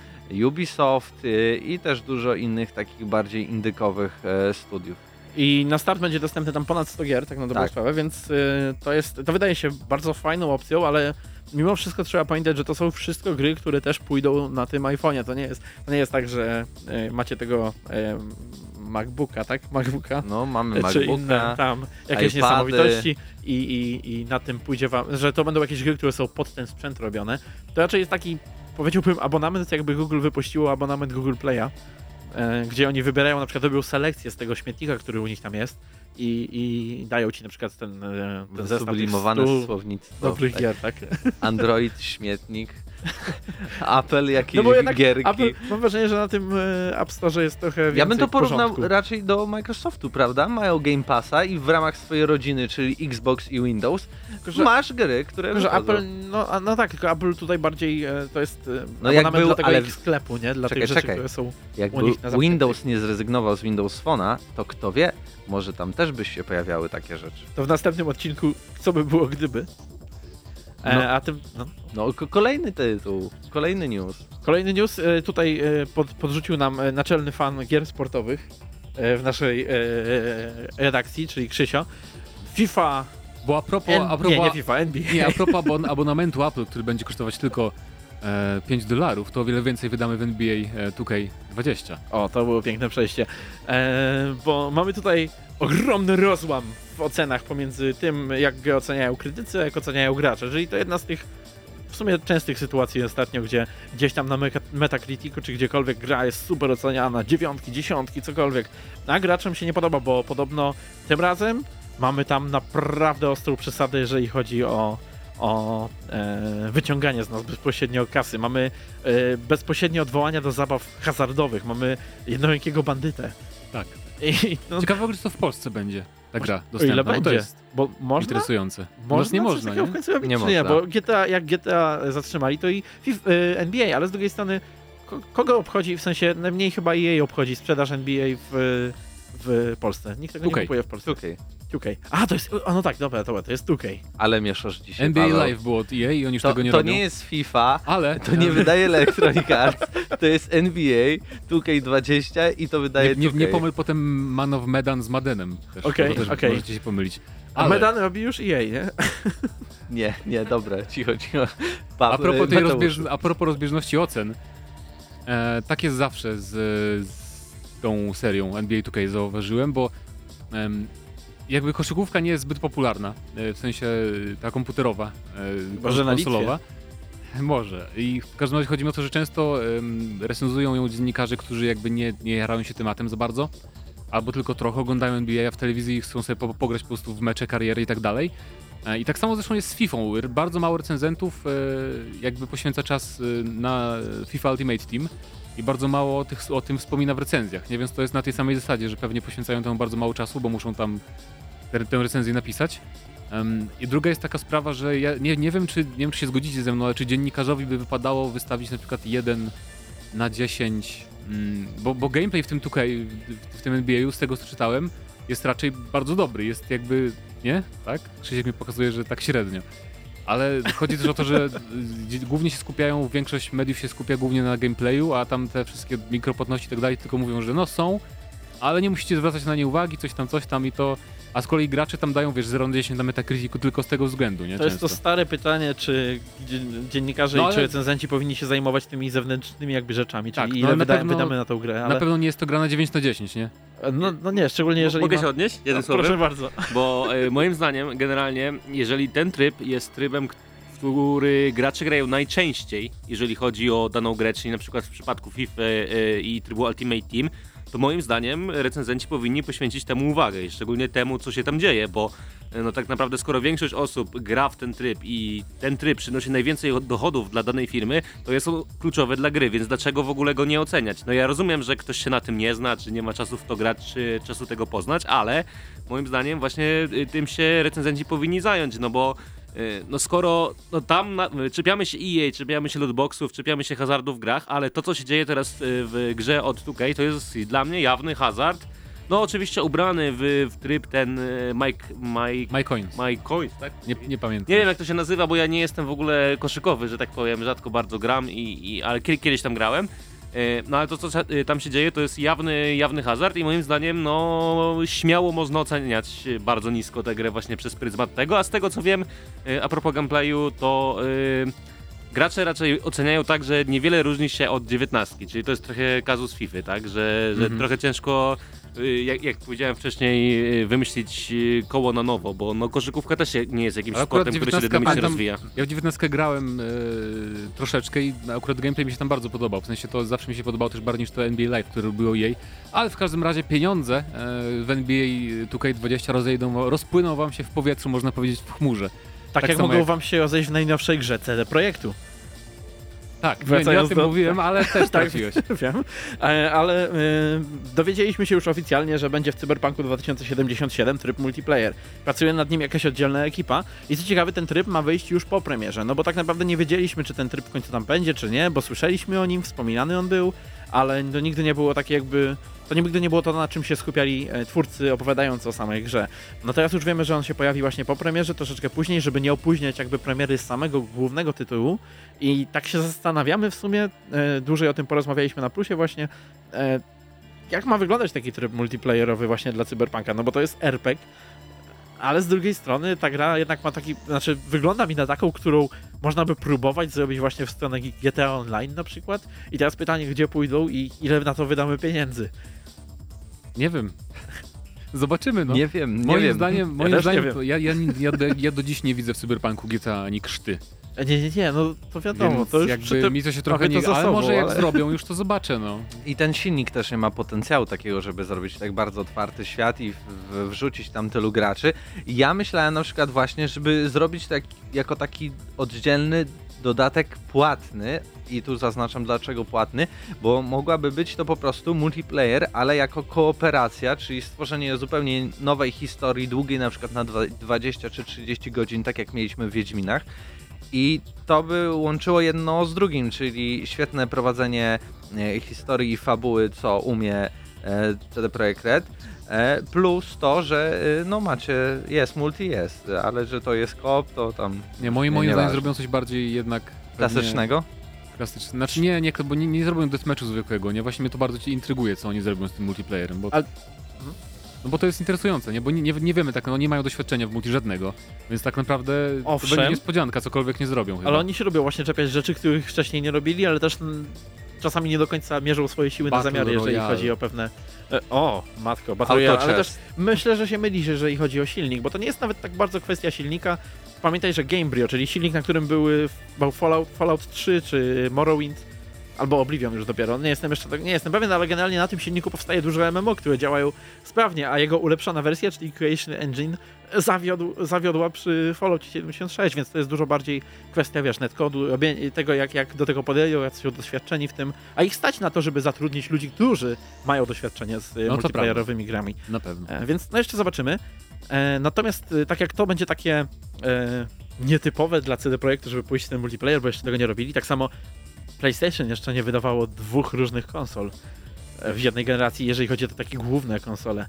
Ubisoft e, i też dużo innych takich bardziej indykowych e, studiów. I na start będzie dostępny tam ponad 100 gier, tak na dobrą Tak. sprawę, więc y, to jest, to wydaje się bardzo fajną opcją, ale mimo wszystko trzeba pamiętać, że to są wszystko gry, które też pójdą na tym iPhone'ie. To nie jest, to nie jest tak, że y, macie tego y, MacBooka, tak? MacBooka. No, mamy Czy inne MacBooka, tam jakieś iPady. niesamowitości i, i, i na tym pójdzie wam, że to będą jakieś gry, które są pod ten sprzęt robione. To raczej jest taki, powiedziałbym, abonament, jakby Google wypuściło abonament Google Play'a, e, gdzie oni wybierają, na przykład robią selekcję z tego śmietnika, który u nich tam jest i, i dają ci na przykład ten, e, ten zestaw sublimowane 100 słownictwo. dobrych tak. gier, tak? Android, śmietnik, Apple, jakieś No bo jednak gierki. Apple, mam wrażenie, że na tym e, App Store jest trochę więcej Ja bym to porównał porządku. raczej do Microsoftu, prawda? Mają Game Passa i w ramach swojej rodziny, czyli Xbox i Windows, że- masz gry, które Tylko, że. Apple, no, no tak, tylko Apple tutaj bardziej e, to jest No jak był, dla tego ale- sklepu, nie? Dla Czekaj, tych rzeczy, czekaj. które są Jak u był nich na zamkniętej. Windows nie zrezygnował z Windows Phone'a, to kto wie, może tam też by się pojawiały takie rzeczy. To w następnym odcinku, co by było gdyby. E, No. A tym, no. No, ko- kolejny tytuł, kolejny news. Kolejny news, e, tutaj e, pod, podrzucił nam e, naczelny fan gier sportowych e, w naszej e, e, redakcji, czyli Krzysio. FIFA, Bo a propos, N- a propos, nie, nie FIFA, NBA. nie, a propos abon abonamentu Apple, który będzie kosztować tylko e, 5 dolarów, to o wiele więcej wydamy w NBA e, 2K20. O, to było piękne przejście. E, bo mamy tutaj ogromny rozłam w ocenach pomiędzy tym, jak go oceniają krytycy, a jak oceniają gracze. Czyli to jedna z tych w sumie częstych sytuacji ostatnio, gdzie gdzieś tam na Meta- Metacriticu czy gdziekolwiek gra jest super oceniana, dziewiątki, dziesiątki, cokolwiek. A graczom się nie podoba, bo podobno tym razem mamy tam naprawdę ostrą przesadę, jeżeli chodzi o, o e, wyciąganie z nas bezpośrednio kasy. Mamy e, bezpośrednie odwołania do zabaw hazardowych, mamy jednorękiego bandytę. Tak. I, no, Ciekawe, czy to w Polsce będzie ta gra o dostępna, ile bo to będzie, jest bo można? interesujące. Można nie można, nie? w końcu robić, Nie czy nie? można. Bo GTA, jak GTA zatrzymali, to i y, NBA, ale z drugiej strony ko- kogo obchodzi, w sensie najmniej chyba EA obchodzi sprzedaż NBA w, w Polsce. Nikt tego nie Okej. kupuje w Polsce. Okej. 2K. A, to jest, o no tak, dobra, dobra, to jest 2K. Ale mieszasz dzisiaj, NBA Paweł. Live było od EA i oni już To, tego nie to robią. nie jest FIFA, Ale to nie wydaje Electronic Arts, to jest NBA 2K20 i to wydaje nie, nie, 2K. nie pomyl potem Man of Medan z Madenem. Też, Okej, to okej. Możecie się pomylić. A Ale Medan robi już EA, nie? Nie, nie, dobra, cicho, cicho. Pa, a propos, tej rozbież, a propos rozbieżności ocen, e, tak jest zawsze z, z tą serią NBA 2K zauważyłem, bo jakby koszykówka nie jest zbyt popularna, e, w sensie e, ta komputerowa, e, Może konsolowa. Może. I w każdym razie chodzi mi o to, że często em, recenzują ją dziennikarze, którzy jakby nie, nie jarają się tematem za bardzo, albo tylko trochę oglądają NBA w telewizji i chcą sobie po, pograć po prostu w mecze, kariery i tak dalej. I tak samo zresztą jest z FIFA. Bardzo mało recenzentów e, jakby poświęca czas na FIFA Ultimate Team i bardzo mało o, tych, o tym wspomina w recenzjach. Nie więc to jest na tej samej zasadzie, że pewnie poświęcają temu bardzo mało czasu, bo muszą tam tę, tę recenzję napisać. Em, I druga jest taka sprawa, że ja nie, nie, wiem, czy, nie wiem, czy się zgodzicie ze mną, ale czy dziennikarzowi by wypadało wystawić na przykład 1 na 10, mm, bo, bo gameplay w tym 2K, w, tym NBA-u, z tego co czytałem, jest raczej bardzo dobry. Jest jakby, nie? Tak? Krzysiek mi pokazuje, że tak średnio. Ale chodzi też o to, że y, głównie się skupiają, większość mediów się skupia głównie na gameplayu, a tam te wszystkie mikropłatności i tak dalej tylko mówią, że no są, ale nie musicie zwracać na nie uwagi, coś tam, coś tam i to... A z kolei gracze tam dają, wiesz, 0 na 10 na Metacriticu tylko z tego względu, nie? To jest to Często. stare pytanie, czy dzien- dziennikarze No i ale- czy recenzenci powinni się zajmować tymi zewnętrznymi jakby rzeczami, czyli Tak, no ile na wyda- pewno- wydamy na tą grę, Na ale... pewno nie jest to gra na 9 na 10, nie? No, no nie, szczególnie jeżeli Mogę ma... się odnieść? Jednym No, słowem? Proszę bardzo. Bo e, moim zdaniem, generalnie, jeżeli ten tryb jest trybem, który gracze grają najczęściej, jeżeli chodzi o daną grę, czyli na przykład w przypadku FIFA e, i trybu Ultimate Team, to moim zdaniem recenzenci powinni poświęcić temu uwagę i szczególnie temu, co się tam dzieje, bo e, no tak naprawdę skoro większość osób gra w ten tryb i ten tryb przynosi najwięcej dochodów dla danej firmy, to jest on kluczowe dla gry, więc dlaczego w ogóle go nie oceniać? No ja rozumiem, że ktoś się na tym nie zna, czy nie ma czasu w to grać, czy czasu tego poznać, ale moim zdaniem właśnie y, tym się recenzenci powinni zająć, no bo no skoro no tam na, y, czepiamy się EA, czepiamy się lootboxów, czepiamy się hazardów w grach, ale to co się dzieje teraz y, w grze od 2K to jest dla mnie jawny hazard. No oczywiście ubrany w, w tryb ten y, Mike, Mike, My Coins. Mike Coins, tak? Nie, nie pamiętam. Nie wiem jak to się nazywa, bo ja nie jestem w ogóle koszykowy, że tak powiem, rzadko bardzo gram, i, i, ale kie- kiedyś tam grałem. E, No ale to, co e, tam się dzieje, to jest jawny, jawny hazard i moim zdaniem, no, śmiało można oceniać bardzo nisko tę grę właśnie przez pryzmat tego, a z tego co wiem, e, a propos gameplayu, to e, gracze raczej oceniają tak, że niewiele różni się od 19, czyli to jest trochę kazus FIFA, tak, że, że Mhm. trochę ciężko, jak, jak powiedziałem wcześniej, e, wymyślić e, koło na nowo, bo no, koszykówka też nie jest jakimś sportem, który się 19 dynamicznie pamiętam- rozwija. Ja w 19 grałem e, troszeczkę i akurat gameplay mi się tam bardzo podobał. W sensie to zawsze mi się podobało też bardziej niż to NBA Live, które robiło jej. Ale w każdym razie pieniądze e, w NBA 2K20 rozejdą, rozpłyną wam się w powietrzu, można powiedzieć w chmurze. Tak, Tak jak mogą jak- wam się rozejść w najnowszej grze CD Projektu. Tak, nie, nie o Wracając tym do- mówiłem, ale też Tak, trafiłeś. Wiem, E, ale e, dowiedzieliśmy się już oficjalnie, że będzie w Cyberpunku 2077 tryb multiplayer. Pracuje nad nim jakaś oddzielna ekipa i co ciekawe, ten tryb ma wyjść już po premierze, no bo tak naprawdę nie wiedzieliśmy, czy ten tryb w końcu tam będzie, czy nie, bo słyszeliśmy o nim, wspominany on był, ale to nigdy nie było takie jakby... To nigdy nie było to, na czym się skupiali e, twórcy opowiadając o samej grze. No teraz już wiemy, że on się pojawi właśnie po premierze, troszeczkę później, żeby nie opóźniać jakby premiery samego głównego tytułu. I tak się zastanawiamy w sumie, e, dłużej o tym porozmawialiśmy na plusie właśnie, e, jak ma wyglądać taki tryb multiplayerowy właśnie dla Cyberpunka, no bo to jest RPG, ale z drugiej strony ta gra jednak ma taki, znaczy wygląda mi na taką, którą można by próbować zrobić właśnie w stronę GTA Online na przykład. I teraz pytanie, gdzie pójdą i ile na to wydamy pieniędzy. Nie wiem. Zobaczymy, no. Nie wiem, nie moim wiem. zdaniem, moim nie zdaniem to ja, ja, ja, do, ja do dziś nie widzę w Cyberpunku GTA ani krzty. Nie, nie, nie, no to wiadomo, Więc to już jakby przy tym, mi to się trochę to nie... za Ale sobą, może jak ale- zrobią, już to zobaczę, no. I ten silnik też nie ma potencjału takiego, żeby zrobić tak bardzo otwarty świat i w, w, wrzucić tam tylu graczy. I ja myślałem na przykład właśnie, żeby zrobić tak jako taki oddzielny dodatek płatny i tu zaznaczam dlaczego płatny, bo mogłaby być to po prostu multiplayer, ale jako kooperacja, czyli stworzenie zupełnie nowej historii, długiej na przykład na dwa- 20 czy 30 godzin, tak jak mieliśmy w Wiedźminach. I to by łączyło jedno z drugim, czyli świetne prowadzenie e, historii i fabuły, co umie e, CD Projekt Red. E, plus to, że y, no macie, jest multi, jest, ale że to jest kop, to tam Nie, moim, Nie, moim nie zdaniem zrobią coś bardziej jednak... klasycznego. Klasyczne. Znaczy nie, nie, bo nie, nie zrobią deathmatchu zwykłego, nie? Właśnie mnie to bardzo ci intryguje, co oni zrobią z tym multiplayerem, bo... Ale- No bo to jest interesujące, nie? Bo nie, nie, nie wiemy tak, no nie mają doświadczenia w multi żadnego, więc tak naprawdę to Owszem. będzie niespodzianka, cokolwiek nie zrobią chyba. Ale oni się lubią właśnie czepiać rzeczy, których wcześniej nie robili, ale też czasami nie do końca mierzą swoje siły na Battle zamiary, jeżeli Royale. chodzi o pewne... E, o, matko, Battle Royale, ale też myślę, że się mylisz, jeżeli chodzi o silnik, bo to nie jest nawet tak bardzo kwestia silnika. Pamiętaj, że Gamebryo, czyli silnik, na którym były był Fallout, Fallout 3 czy Morrowind, albo Oblivion już dopiero, nie jestem jeszcze tak, nie jestem pewien, ale generalnie na tym silniku powstaje dużo MMO, które działają sprawnie, a jego ulepszona wersja, czyli Creation Engine, zawiodł, zawiodła przy Falloutie 76, więc to jest dużo bardziej kwestia, wiesz, netkodu, tego jak, jak do tego podejdą, jak są doświadczeni w tym, a ich stać na to, żeby zatrudnić ludzi, którzy mają doświadczenie z No to multiplayerowymi grami. Na pewno. E, Więc no jeszcze zobaczymy. E, Natomiast e, tak jak to będzie takie e, nietypowe dla CD Projektu, żeby pójść w ten multiplayer, bo jeszcze tego nie robili, tak samo PlayStation jeszcze nie wydawało dwóch różnych konsol e, w jednej generacji, jeżeli chodzi o te takie główne konsole.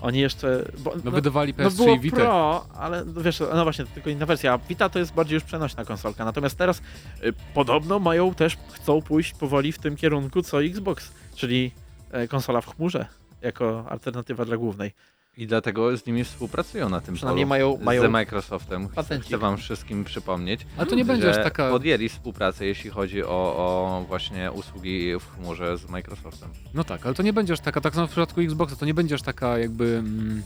Oni jeszcze... Bo, No, wydawali no PS3 było i Vita. Pro, ale no wiesz, no właśnie, to tylko inna wersja. A Vita to jest bardziej już przenośna konsolka. Natomiast teraz y, podobno mają też, chcą pójść powoli w tym kierunku co Xbox, czyli e, konsola w chmurze jako alternatywa dla głównej. I dlatego z nimi współpracują na tym Przynajmniej polu. mają- mają z Microsoftem. Chcę, patencik. chcę wam wszystkim przypomnieć, Ale to nie będzie aż że taka... podjęli współpracę, jeśli chodzi o, o właśnie usługi w chmurze z Microsoftem. No tak, ale to nie będzie aż taka, tak samo w przypadku Xboxa, to nie będzie aż taka jakby mm,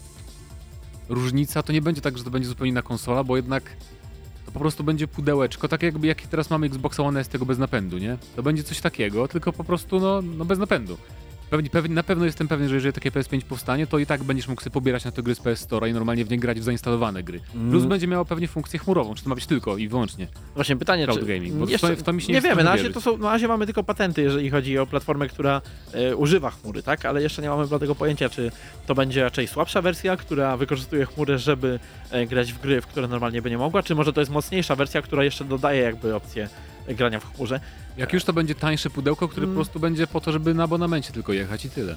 różnica, to nie będzie tak, że to będzie zupełnie inna konsola, bo jednak to po prostu będzie pudełeczko, tak jakby jak teraz mamy Xboxa One S tego bez napędu, nie? To będzie coś takiego, tylko po prostu no, no bez napędu. Pewnie, pewnie, na pewno jestem pewien, że jeżeli takie PS5 powstanie, to i tak będziesz mógł sobie pobierać na te gry z PS Store'a i normalnie w nie grać w zainstalowane gry. Plus Mm. będzie miało pewnie funkcję chmurową, czy to ma być tylko i wyłącznie. Właśnie pytanie, Cloud czy... gaming, bo w jeszcze, to- w to mi się nie nie wiemy, na razie, to są, na razie mamy tylko patenty, jeżeli chodzi o platformę, która e, używa chmury, tak? Ale jeszcze nie mamy tego pojęcia, czy to będzie raczej słabsza wersja, która wykorzystuje chmurę, żeby e, grać w gry, w które normalnie by nie mogła, czy może to jest mocniejsza wersja, która jeszcze dodaje jakby opcję e, grania w chmurze. Jak już to będzie tańsze pudełko, które Mm. po prostu będzie po to, żeby na abonamencie tylko jechać i tyle.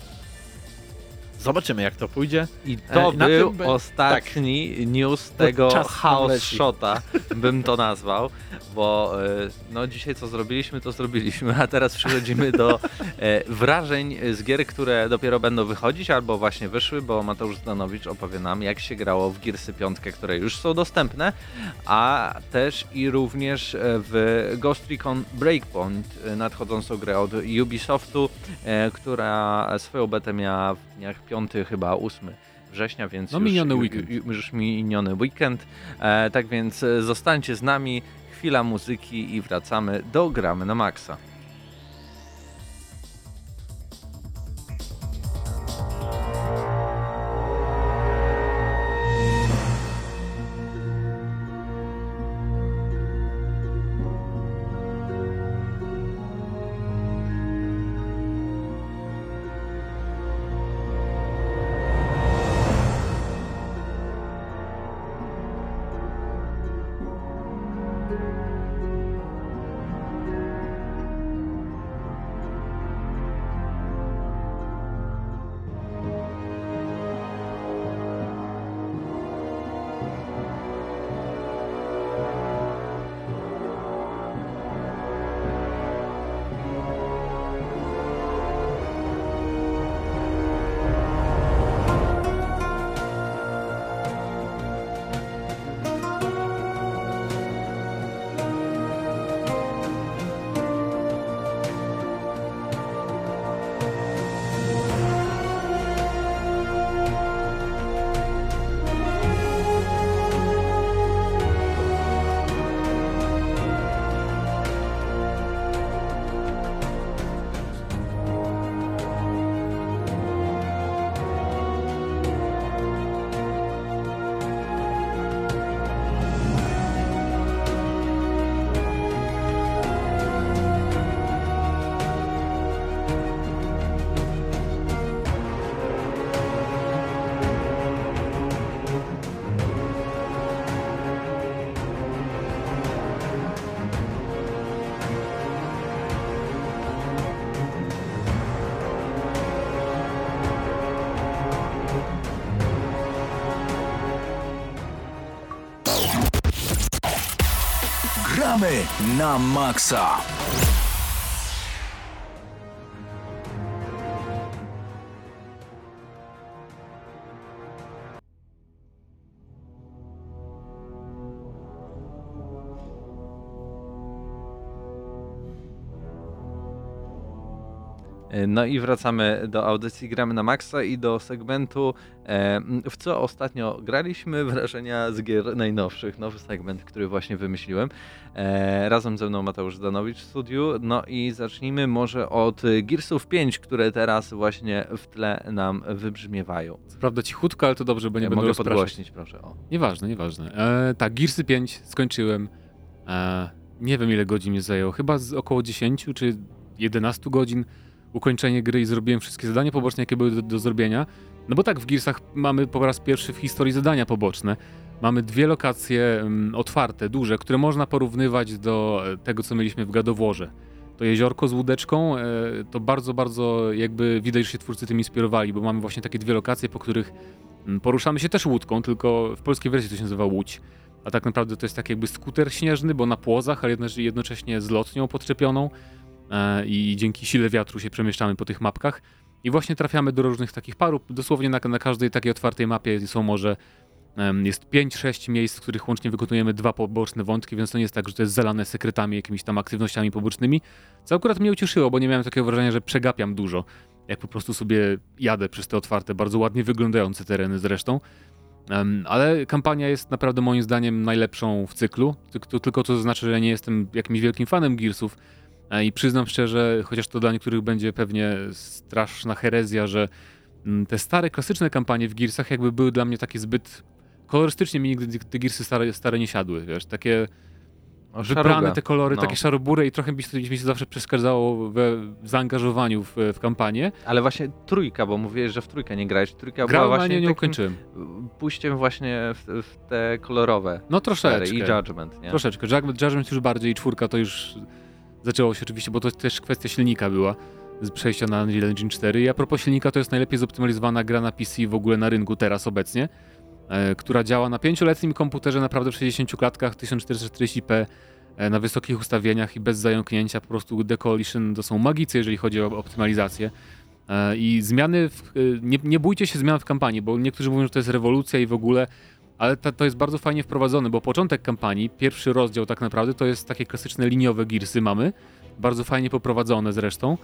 Zobaczymy, jak to pójdzie. I to E, był tym ostatni news tego chaos shota, bym to nazwał, bo e, no dzisiaj co zrobiliśmy, to zrobiliśmy, a teraz przechodzimy do e, wrażeń z gier, które dopiero będą wychodzić albo właśnie wyszły, bo Mateusz Zdanowicz opowie nam, jak się grało w Gearsy 5, które już są dostępne, a też i również e, w Ghost Recon Breakpoint, e, nadchodzącą grę od Ubisoftu, e, która swoją betę miała w dniach 5 chyba 8 września, więc No, już, miniony weekend. ju- już miniony weekend. E, tak więc e, zostańcie z nami, chwila muzyki i wracamy do Gramy na Maxa. Gramy na maksa. No i wracamy do audycji Gramy na Maxa i do segmentu, e, w co ostatnio graliśmy, wrażenia z gier najnowszych, nowy segment, który właśnie wymyśliłem. E, razem ze mną Mateusz Zdanowicz w studiu. No i zacznijmy może od Gearsów 5, które teraz właśnie w tle nam wybrzmiewają. Prawda cichutko, ale to dobrze, bo nie Ja będę mogę rozpraszać. podgłośnić, proszę. O. Nieważne, nieważne. E, tak, Gearsy 5 skończyłem. E, nie wiem ile godzin mi zajęło, chyba z około 10 czy 11 godzin ukończenie gry i zrobiłem wszystkie zadania poboczne, jakie były do, do zrobienia. No bo tak, w Gearsach mamy po raz pierwszy w historii zadania poboczne. Mamy dwie lokacje mm, otwarte, duże, które można porównywać do e, tego, co mieliśmy w Gadoworze. To jeziorko z łódeczką, e, to bardzo, bardzo jakby widać, że się twórcy tym inspirowali, bo mamy właśnie takie dwie lokacje, po których mm, poruszamy się też łódką, tylko w polskiej wersji to się nazywa łódź. A tak naprawdę to jest tak jakby skuter śnieżny, bo na płozach, ale jednocześnie- z lotnią podczepioną i dzięki sile wiatru się przemieszczamy po tych mapkach. I właśnie trafiamy do różnych takich parów. Dosłownie na, na każdej takiej otwartej mapie są może jest 5-6 miejsc, w których łącznie wykonujemy dwa poboczne wątki, więc to nie jest tak, że to jest zalane sekretami, jakimiś tam aktywnościami pobocznymi. Co akurat mnie ucieszyło, bo nie miałem takiego wrażenia, że przegapiam dużo. Jak po prostu sobie jadę przez te otwarte, bardzo ładnie wyglądające tereny zresztą. Ale kampania jest naprawdę moim zdaniem najlepszą w cyklu. Tylko, tylko to znaczy, że nie jestem jakimś wielkim fanem Gearsów e, i przyznam szczerze, chociaż to dla niektórych będzie pewnie straszna herezja, że mm, te stare, klasyczne kampanie w Gearsach jakby były dla mnie takie zbyt... Kolorystycznie mi nigdy te Gearsy stare, stare nie siadły, wiesz, takie O, wybrane te kolory, No. takie szarobury i trochę mi się, zawsze przeszkadzało we w zaangażowaniu w, w kampanię. Ale właśnie trójka, bo mówiłeś, że w trójkę nie grałeś. Trójka była Grałem, ale właśnie nie, nie ukończyłem. pójściem właśnie w, w te kolorowe No troszeczkę. i Judgment, nie? Troszeczkę. Judgment, Judgment już bardziej, czwórka to już zaczęło się oczywiście, bo to też kwestia silnika była z przejścia na Unreal Engine 4. I a propos silnika, to jest najlepiej zoptymalizowana gra na PC w ogóle na rynku teraz obecnie, e, która działa na pięcioletnim komputerze naprawdę w 60 klatkach, 1440p e, na wysokich ustawieniach i bez zająknięcia. Po prostu The Coalition to są magicy, jeżeli chodzi o optymalizację. E, I zmiany, w, e, nie, nie bójcie się zmian w kampanii, bo niektórzy mówią, że to jest rewolucja i w ogóle, ale to, to jest bardzo fajnie wprowadzone, bo początek kampanii, pierwszy rozdział tak naprawdę, to jest takie klasyczne liniowe girsy mamy, bardzo fajnie poprowadzone zresztą.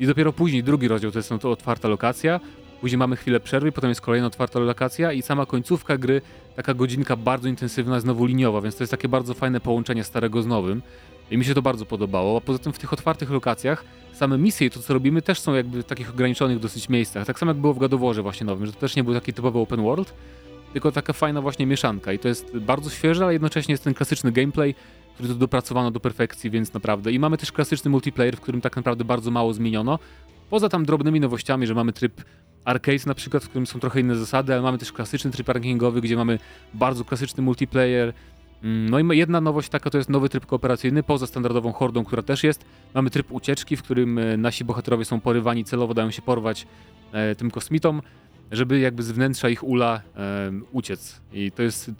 I dopiero później drugi rozdział to jest no to otwarta lokacja, później mamy chwilę przerwy, potem jest kolejna otwarta lokacja i sama końcówka gry, taka godzinka bardzo intensywna, znowu liniowa, więc to jest takie bardzo fajne połączenie starego z nowym. I mi się to bardzo podobało. A poza tym w tych otwartych lokacjach same misje i to, co robimy, też są jakby w takich ograniczonych dosyć miejscach. Tak samo jak było w Gadoworze właśnie nowym, że to też nie był taki typowy open world, tylko taka fajna właśnie mieszanka. I to jest bardzo świeże, ale jednocześnie jest ten klasyczny gameplay, który tu dopracowano do perfekcji, więc naprawdę. I mamy też klasyczny multiplayer, w którym tak naprawdę bardzo mało zmieniono. Poza tam drobnymi nowościami, że mamy tryb arcade na przykład, w którym są trochę inne zasady, ale mamy też klasyczny tryb rankingowy, gdzie mamy bardzo klasyczny multiplayer. Mm, No i jedna nowość taka to jest nowy tryb kooperacyjny, poza standardową hordą, która też jest. Mamy tryb ucieczki, w którym e, nasi bohaterowie są porywani, celowo dają się porwać e, tym kosmitom, żeby jakby z wnętrza ich ula e, uciec. I to jest, y,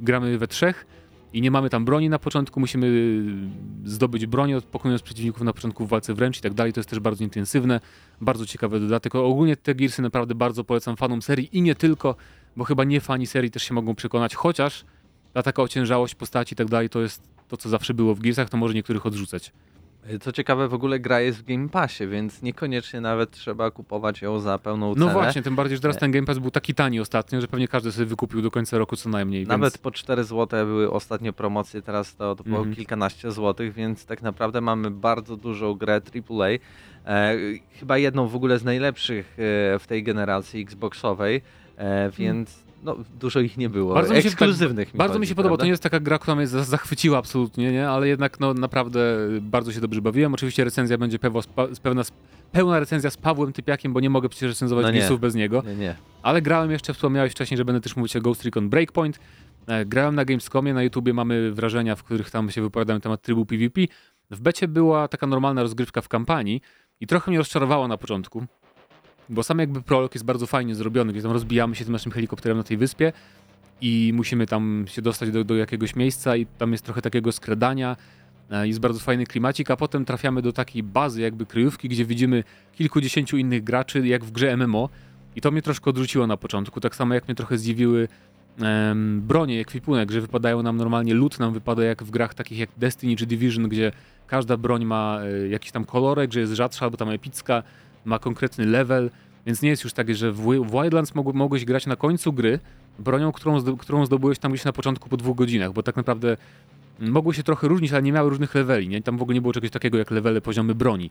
gramy we trzech i nie mamy tam broni na początku, musimy y, zdobyć broń, pokonując przeciwników na początku w walce wręcz i tak dalej. To jest też bardzo intensywne, bardzo ciekawy dodatek. Ogólnie te Gearsy naprawdę bardzo polecam fanom serii i nie tylko, bo chyba nie fani serii też się mogą przekonać, chociaż ta taka ociężałość postaci i tak dalej to jest to, co zawsze było w Gearsach, to może niektórych odrzucać. Co ciekawe, w ogóle gra jest w Game Passie, więc niekoniecznie nawet trzeba kupować ją za pełną cenę. No właśnie, tym bardziej, że teraz ten Game Pass był taki tani ostatnio, że pewnie każdy sobie wykupił do końca roku co najmniej. Nawet więc... po 4 zł były ostatnio promocje, teraz to, to było Mhm. kilkanaście złotych, więc tak naprawdę mamy bardzo dużą grę AAA. E, chyba jedną w ogóle z najlepszych w tej generacji Xboxowej, e, więc no, dużo ich nie było. Bardzo mi się- Ekskluzywnych mi Bardzo chodzi, mi się podoba, prawda? to nie jest taka gra, która mnie za- zachwyciła absolutnie, nie? ale jednak no, naprawdę bardzo się dobrze bawiłem. Oczywiście recenzja będzie pewo, spa, pełna, recenzja z Pawłem Typiakiem, bo nie mogę przecież recenzować No nie. Bez niego. Nie, nie. Ale grałem jeszcze, wspomniałeś wcześniej, że będę też mówić o Ghost Recon Breakpoint. E, Grałem na Gamescomie, na YouTubie mamy wrażenia, w których tam się wypowiadałem na temat trybu PvP. W becie była taka normalna rozgrywka w kampanii i trochę mnie rozczarowała na początku, bo sam jakby prolog jest bardzo fajnie zrobiony, gdzie tam rozbijamy się tym naszym helikopterem na tej wyspie i musimy tam się dostać do, do jakiegoś miejsca i tam jest trochę takiego skradania, e, jest bardzo fajny klimacik, a potem trafiamy do takiej bazy jakby kryjówki, gdzie widzimy kilkudziesięciu innych graczy, jak w grze MMO i to mnie troszkę odrzuciło na początku, tak samo jak mnie trochę zdziwiły em, bronie, ekwipunek, że wypadają nam normalnie, lód nam wypada jak w grach takich jak Destiny czy Division, gdzie każda broń ma e, jakiś tam kolorek, że jest rzadsza albo tam epicka, ma konkretny level, więc nie jest już tak, że w, Wi- w Wildlands mog, mogłeś grać na końcu gry bronią, którą, którą zdobyłeś tam gdzieś na początku po dwóch godzinach, bo tak naprawdę mogły się trochę różnić, ale nie miały różnych leveli, nie? Tam w ogóle nie było czegoś takiego jak levele, poziomy broni.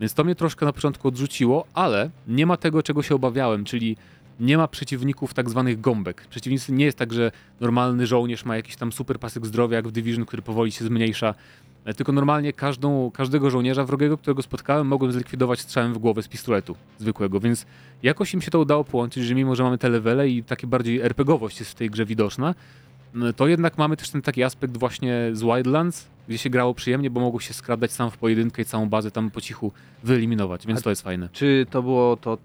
Więc to mnie troszkę na początku odrzuciło, ale nie ma tego, czego się obawiałem, czyli nie ma przeciwników tak zwanych gąbek. Przeciwnicy nie jest tak, że normalny żołnierz ma jakiś tam super pasek zdrowia, jak w Division, który powoli się zmniejsza, tylko normalnie każdą, każdego żołnierza wrogiego, którego spotkałem, mogłem zlikwidować strzałem w głowę z pistoletu zwykłego, więc jakoś im się to udało połączyć, że mimo, że mamy te levele i takie bardziej RPGowość jest w tej grze widoczna, to jednak mamy też ten taki aspekt właśnie z Wildlands, gdzie się grało przyjemnie, bo mogło się skradać sam w pojedynkę i całą bazę tam po cichu wyeliminować, więc A- to jest fajne. Czy to było to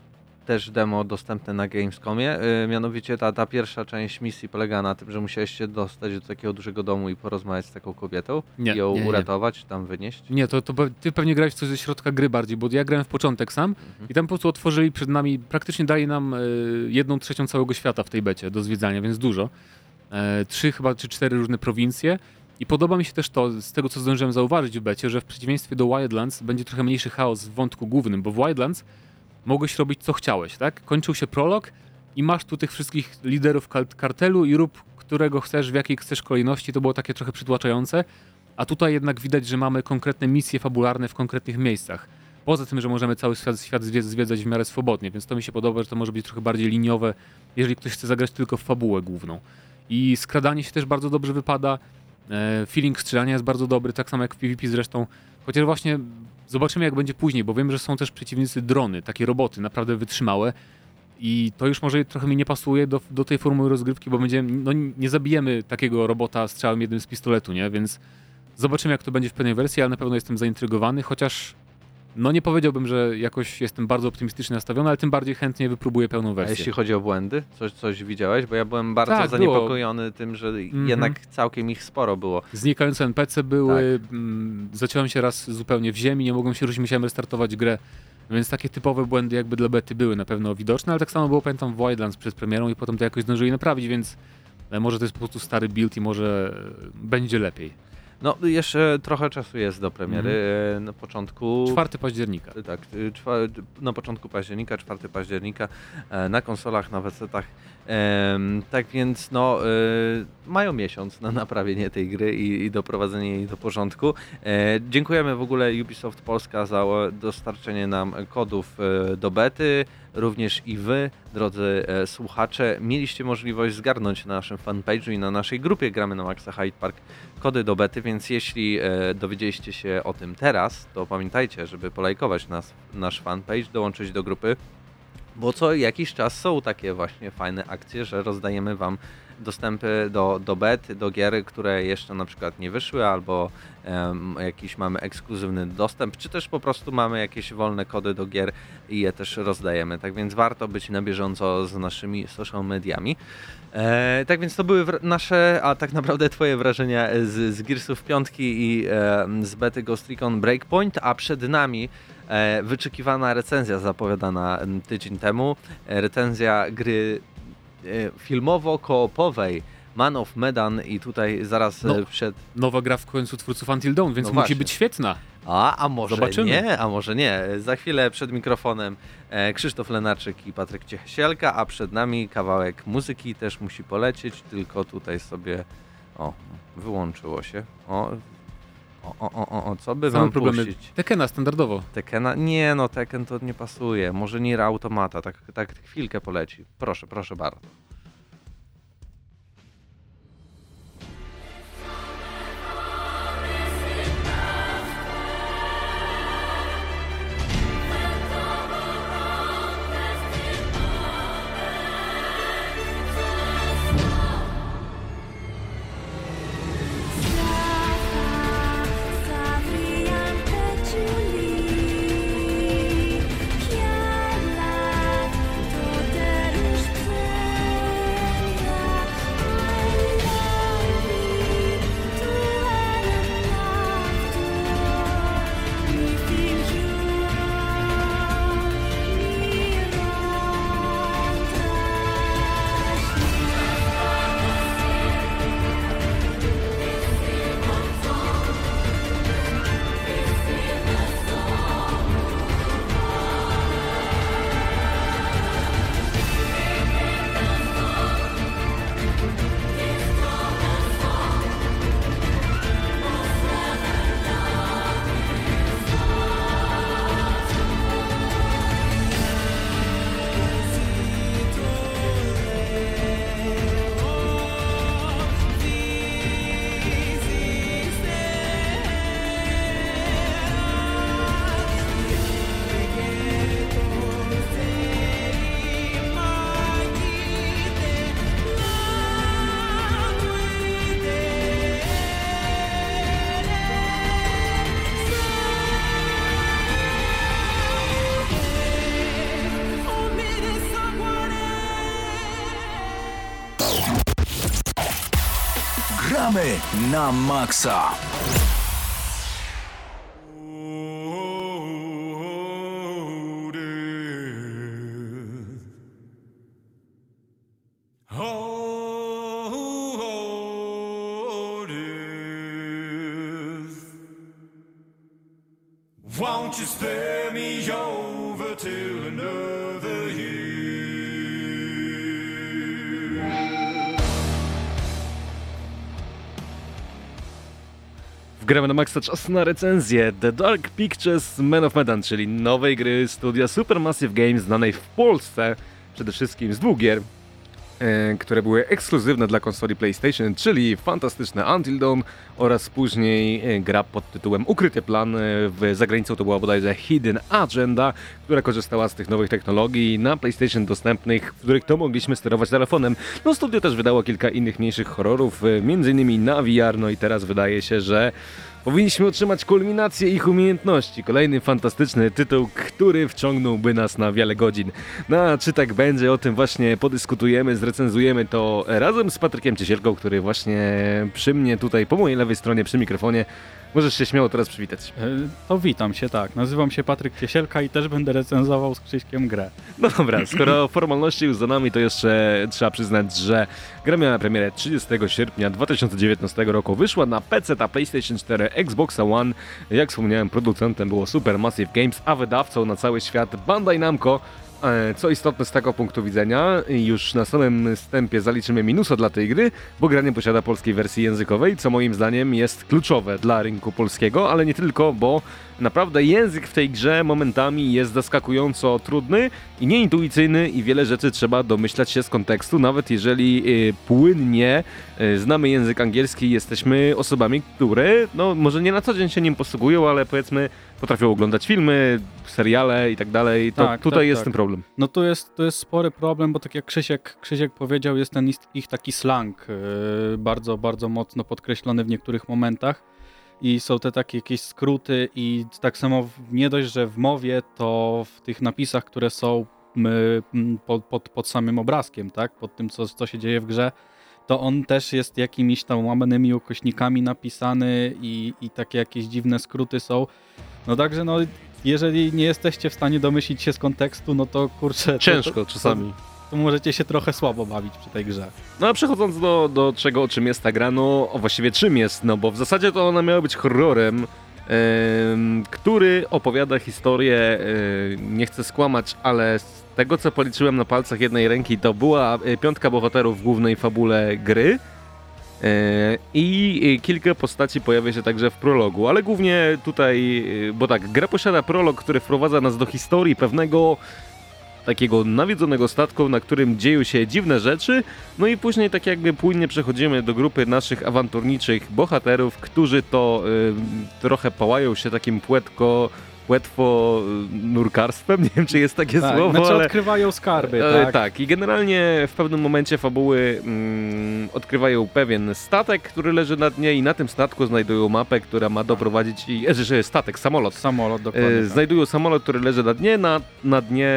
też demo dostępne na Gamescomie? Yy, mianowicie ta, ta pierwsza część misji polega na tym, że musiałeś się dostać do takiego dużego domu i porozmawiać z taką kobietą Nie, i ją nie, nie. uratować, tam wynieść. Nie, to, to ty pewnie grałeś coś ze środka gry bardziej, bo ja grałem w początek sam i tam po prostu otworzyli przed nami, praktycznie dali nam e, jedną trzecią całego świata w tej becie do zwiedzania, więc dużo. E, trzy chyba, czy cztery różne prowincje. I podoba mi się też to, z tego co zdążyłem zauważyć w becie, że w przeciwieństwie do Wildlands będzie trochę mniejszy chaos w wątku głównym, bo w Wildlands mogłeś robić co chciałeś, tak? Kończył się prolog i masz tu tych wszystkich liderów kartelu i rób którego chcesz, w jakiej chcesz kolejności, to było takie trochę przytłaczające. A tutaj jednak widać, że mamy konkretne misje fabularne w konkretnych miejscach. Poza tym, że możemy cały świat, świat zwie- zwiedzać w miarę swobodnie, więc to mi się podoba, że to może być trochę bardziej liniowe, jeżeli ktoś chce zagrać tylko w fabułę główną. I skradanie się też bardzo dobrze wypada. E, feeling strzelania jest bardzo dobry, tak samo jak w PvP zresztą. Chociaż właśnie zobaczymy, jak będzie później, bo wiem, że są też przeciwnicy drony, takie roboty, naprawdę wytrzymałe. I to już może trochę mi nie pasuje do, do tej formuły rozgrywki, bo będziemy, no nie zabijemy takiego robota strzałem jednym z pistoletu, nie? Więc zobaczymy, jak to będzie w pełnej wersji, ale na pewno jestem zaintrygowany, chociaż no nie powiedziałbym, że jakoś jestem bardzo optymistycznie nastawiony, ale tym bardziej chętnie wypróbuję pełną A wersję. jeśli chodzi o błędy, coś, coś widziałeś? Bo ja byłem bardzo Tak, zaniepokojony tym, że Mhm. jednak całkiem ich sporo było. Znikające NPC były, Tak. mm, zaciąłem się raz zupełnie w ziemi, nie mogłem się ruszyć, musiałem restartować grę, więc takie typowe błędy jakby dla bety były na pewno widoczne, ale tak samo było pamiętam w Wildlands przed premierą i potem to jakoś zdążyli naprawić, więc e, może to jest po prostu stary build i może e, będzie lepiej. No, jeszcze trochę czasu jest do premiery. e, Na początku. 4 października. Tak, y, czwa- na początku października, 4 października e, na konsolach, na PC-tach. Tak więc no, y, mają miesiąc na naprawienie tej gry i, i doprowadzenie jej do porządku. E, Dziękujemy w ogóle Ubisoft Polska za dostarczenie nam kodów e, do bety. Również i wy, drodzy e, słuchacze, mieliście możliwość zgarnąć na naszym fanpage'u i na naszej grupie Gramy na Maxa Hyde Park kody do bety, więc jeśli dowiedzieliście się o tym teraz, to pamiętajcie, żeby polajkować nas, nasz fanpage, dołączyć do grupy, bo co jakiś czas są takie właśnie fajne akcje, że rozdajemy Wam dostępy do, do bet, do gier, które jeszcze na przykład nie wyszły, albo em, jakiś mamy ekskluzywny dostęp, czy też po prostu mamy jakieś wolne kody do gier i je też rozdajemy. Tak więc warto być na bieżąco z naszymi social mediami. E, tak więc to były nasze, a tak naprawdę Twoje wrażenia z, z Gearsów 5 i e, z bety Ghost Recon Breakpoint, a przed nami e, wyczekiwana recenzja zapowiadana tydzień temu. E, recenzja gry e, filmowo-koopowej Man of Medan i tutaj zaraz No. e, przed... Nowa gra w końcu twórców Until Dawn, więc No musi właśnie. być świetna. A, a może Zobaczymy. nie, a może nie. Za chwilę przed mikrofonem e, Krzysztof Lenarczyk i Patryk Ciesielka, a przed nami kawałek muzyki też musi polecieć, tylko tutaj sobie... O, wyłączyło się. O, o, o, o, o, co by Same wam problemy. puścić? Tekena standardowo. Tekena? Nie no, Tekken to nie pasuje. Może Nier Automata, tak, tak chwilkę poleci. Proszę, proszę bardzo. Gramy na maksa. Won't you spare Gramy na Maxa czas na recenzję. The Dark Pictures Man of Medan, czyli nowej gry studia Supermassive Games znanej w Polsce. Przede wszystkim z dwóch gier, które były ekskluzywne dla konsoli PlayStation, czyli fantastyczne Until Dawn oraz później e, gra pod tytułem Ukryty Plan. E, W zagranicą to była bodajże Hidden Agenda, która korzystała z tych nowych technologii na PlayStation dostępnych, w których to mogliśmy sterować telefonem. No studio też wydało kilka innych mniejszych horrorów, e, innymi na VR, no i teraz wydaje się, że Powinniśmy otrzymać kulminację ich umiejętności. Kolejny fantastyczny tytuł, który wciągnąłby nas na wiele godzin. No a czy tak będzie, o tym właśnie podyskutujemy, zrecenzujemy to razem z Patrykiem Ciesielką, który właśnie przy mnie tutaj, po mojej lewej stronie, przy mikrofonie. Możesz się śmiało teraz przywitać. E, To witam się, tak. Nazywam się Patryk Ciesielka i też będę recenzował z Krzyśkiem grę. No dobra, skoro formalności już za nami, to jeszcze trzeba przyznać, że gra miała premierę 30 sierpnia 2019 roku. Wyszła na PC, na PlayStation 4, Xbox One. Jak wspomniałem, producentem było Supermassive Games, a wydawcą na cały świat Bandai Namco. E, Co istotne z tego punktu widzenia, już na samym wstępie zaliczymy minusa dla tej gry, bo gra nie posiada polskiej wersji językowej, co moim zdaniem jest kluczowe dla rynku polskiego, ale nie tylko, bo naprawdę język w tej grze momentami jest zaskakująco trudny i nieintuicyjny i wiele rzeczy trzeba domyślać się z kontekstu, nawet jeżeli y, płynnie y, znamy język angielski, jesteśmy osobami, które no może nie na co dzień się nim posługują, ale powiedzmy potrafią oglądać filmy, seriale i tak dalej, to Tak, tutaj tak, jest tak. ten problem. No to jest, to jest spory problem, bo tak jak Krzysiek, Krzysiek powiedział, jest ten ich taki slang e, bardzo, bardzo mocno podkreślony w niektórych momentach i są te takie jakieś skróty i tak samo w, nie dość, że w mowie, to w tych napisach, które są m, pod, pod, pod samym obrazkiem, tak, pod tym, co, co się dzieje w grze, to on też jest jakimiś tam łamanymi ukośnikami napisany i, i takie jakieś dziwne skróty są. No także no, jeżeli nie jesteście w stanie domyślić się z kontekstu, no to kurczę... to- Ciężko to, czasami. To, to możecie się trochę słabo bawić przy tej grze. No a przechodząc do, do czego, o czym jest ta gra, no o właściwie czym jest, no bo w zasadzie to ona miała być horrorem, em, który opowiada historię, e, nie chcę skłamać, ale z tego co policzyłem na palcach jednej ręki, to była e, piątka bohaterów w głównej fabule gry. E, I e, kilka postaci pojawia się także w prologu, ale głównie tutaj, e, bo tak, gra posiada prolog, który wprowadza nas do historii pewnego takiego nawiedzonego statku, na którym dzieją się dziwne rzeczy, no i później tak jakby płynnie przechodzimy do grupy naszych awanturniczych bohaterów, którzy to y, trochę pałają się takim płetko, płetwo y, nurkarstwem, nie wiem czy jest takie Tak, słowo, znaczy ale... odkrywają skarby, E, tak? tak, i generalnie w pewnym momencie fabuły mm, odkrywają pewien statek, który leży na dnie i na tym statku znajdują mapę, która ma doprowadzić i e, że- statek, samolot. Samolot, dokładnie. E, tak. znajdują samolot, który leży na dnie, na, na dnie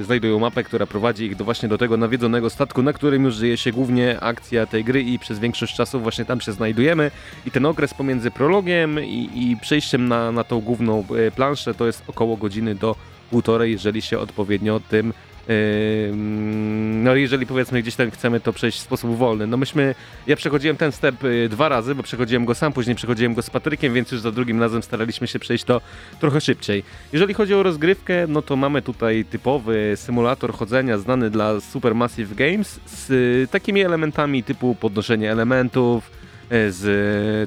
e, znajdują mapę, która prowadzi ich do właśnie do tego nawiedzonego statku, na którym już dzieje się głównie akcja tej gry i przez większość czasu właśnie tam się znajdujemy i ten okres pomiędzy prologiem i, i przejściem na, na tą główną e, to jest około godziny do półtorej, jeżeli się odpowiednio tym Ym, No jeżeli powiedzmy gdzieś tam chcemy to przejść w sposób wolny. No myśmy, ja przechodziłem ten step y, dwa razy, bo przechodziłem go sam, później przechodziłem go z Patrykiem, więc już za drugim razem staraliśmy się przejść to trochę szybciej. Jeżeli chodzi o rozgrywkę, no to mamy tutaj typowy symulator chodzenia znany dla Supermassive Games z y, takimi elementami typu podnoszenie elementów, z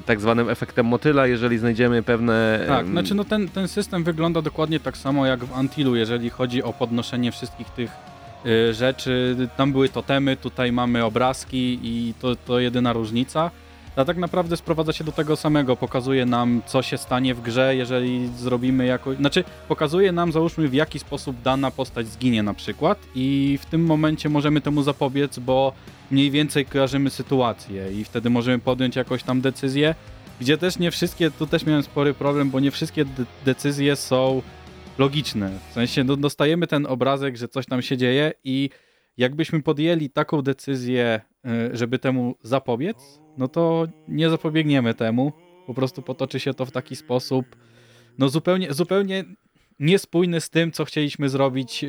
y, tak zwanym efektem motyla, jeżeli znajdziemy pewne... Tak, znaczy no ten, ten system wygląda dokładnie tak samo jak w Antilu, jeżeli chodzi o podnoszenie wszystkich tych y, rzeczy. Tam były totemy, tutaj mamy obrazki i to, to jedyna różnica. A tak naprawdę sprowadza się do tego samego. Pokazuje nam, co się stanie w grze, jeżeli zrobimy jakoś. Znaczy, pokazuje nam, załóżmy, w jaki sposób dana postać zginie na przykład, i w tym momencie możemy temu zapobiec, bo mniej więcej kojarzymy sytuację i wtedy możemy podjąć jakąś tam decyzję. Gdzie też nie wszystkie, tu też miałem spory problem, bo nie wszystkie de- decyzje są logiczne. W sensie no, dostajemy ten obrazek, że coś tam się dzieje i jakbyśmy podjęli taką decyzję y, żeby temu zapobiec, no to nie zapobiegniemy temu. Po prostu potoczy się to w taki sposób, no zupełnie, zupełnie niespójny z tym, co chcieliśmy zrobić y,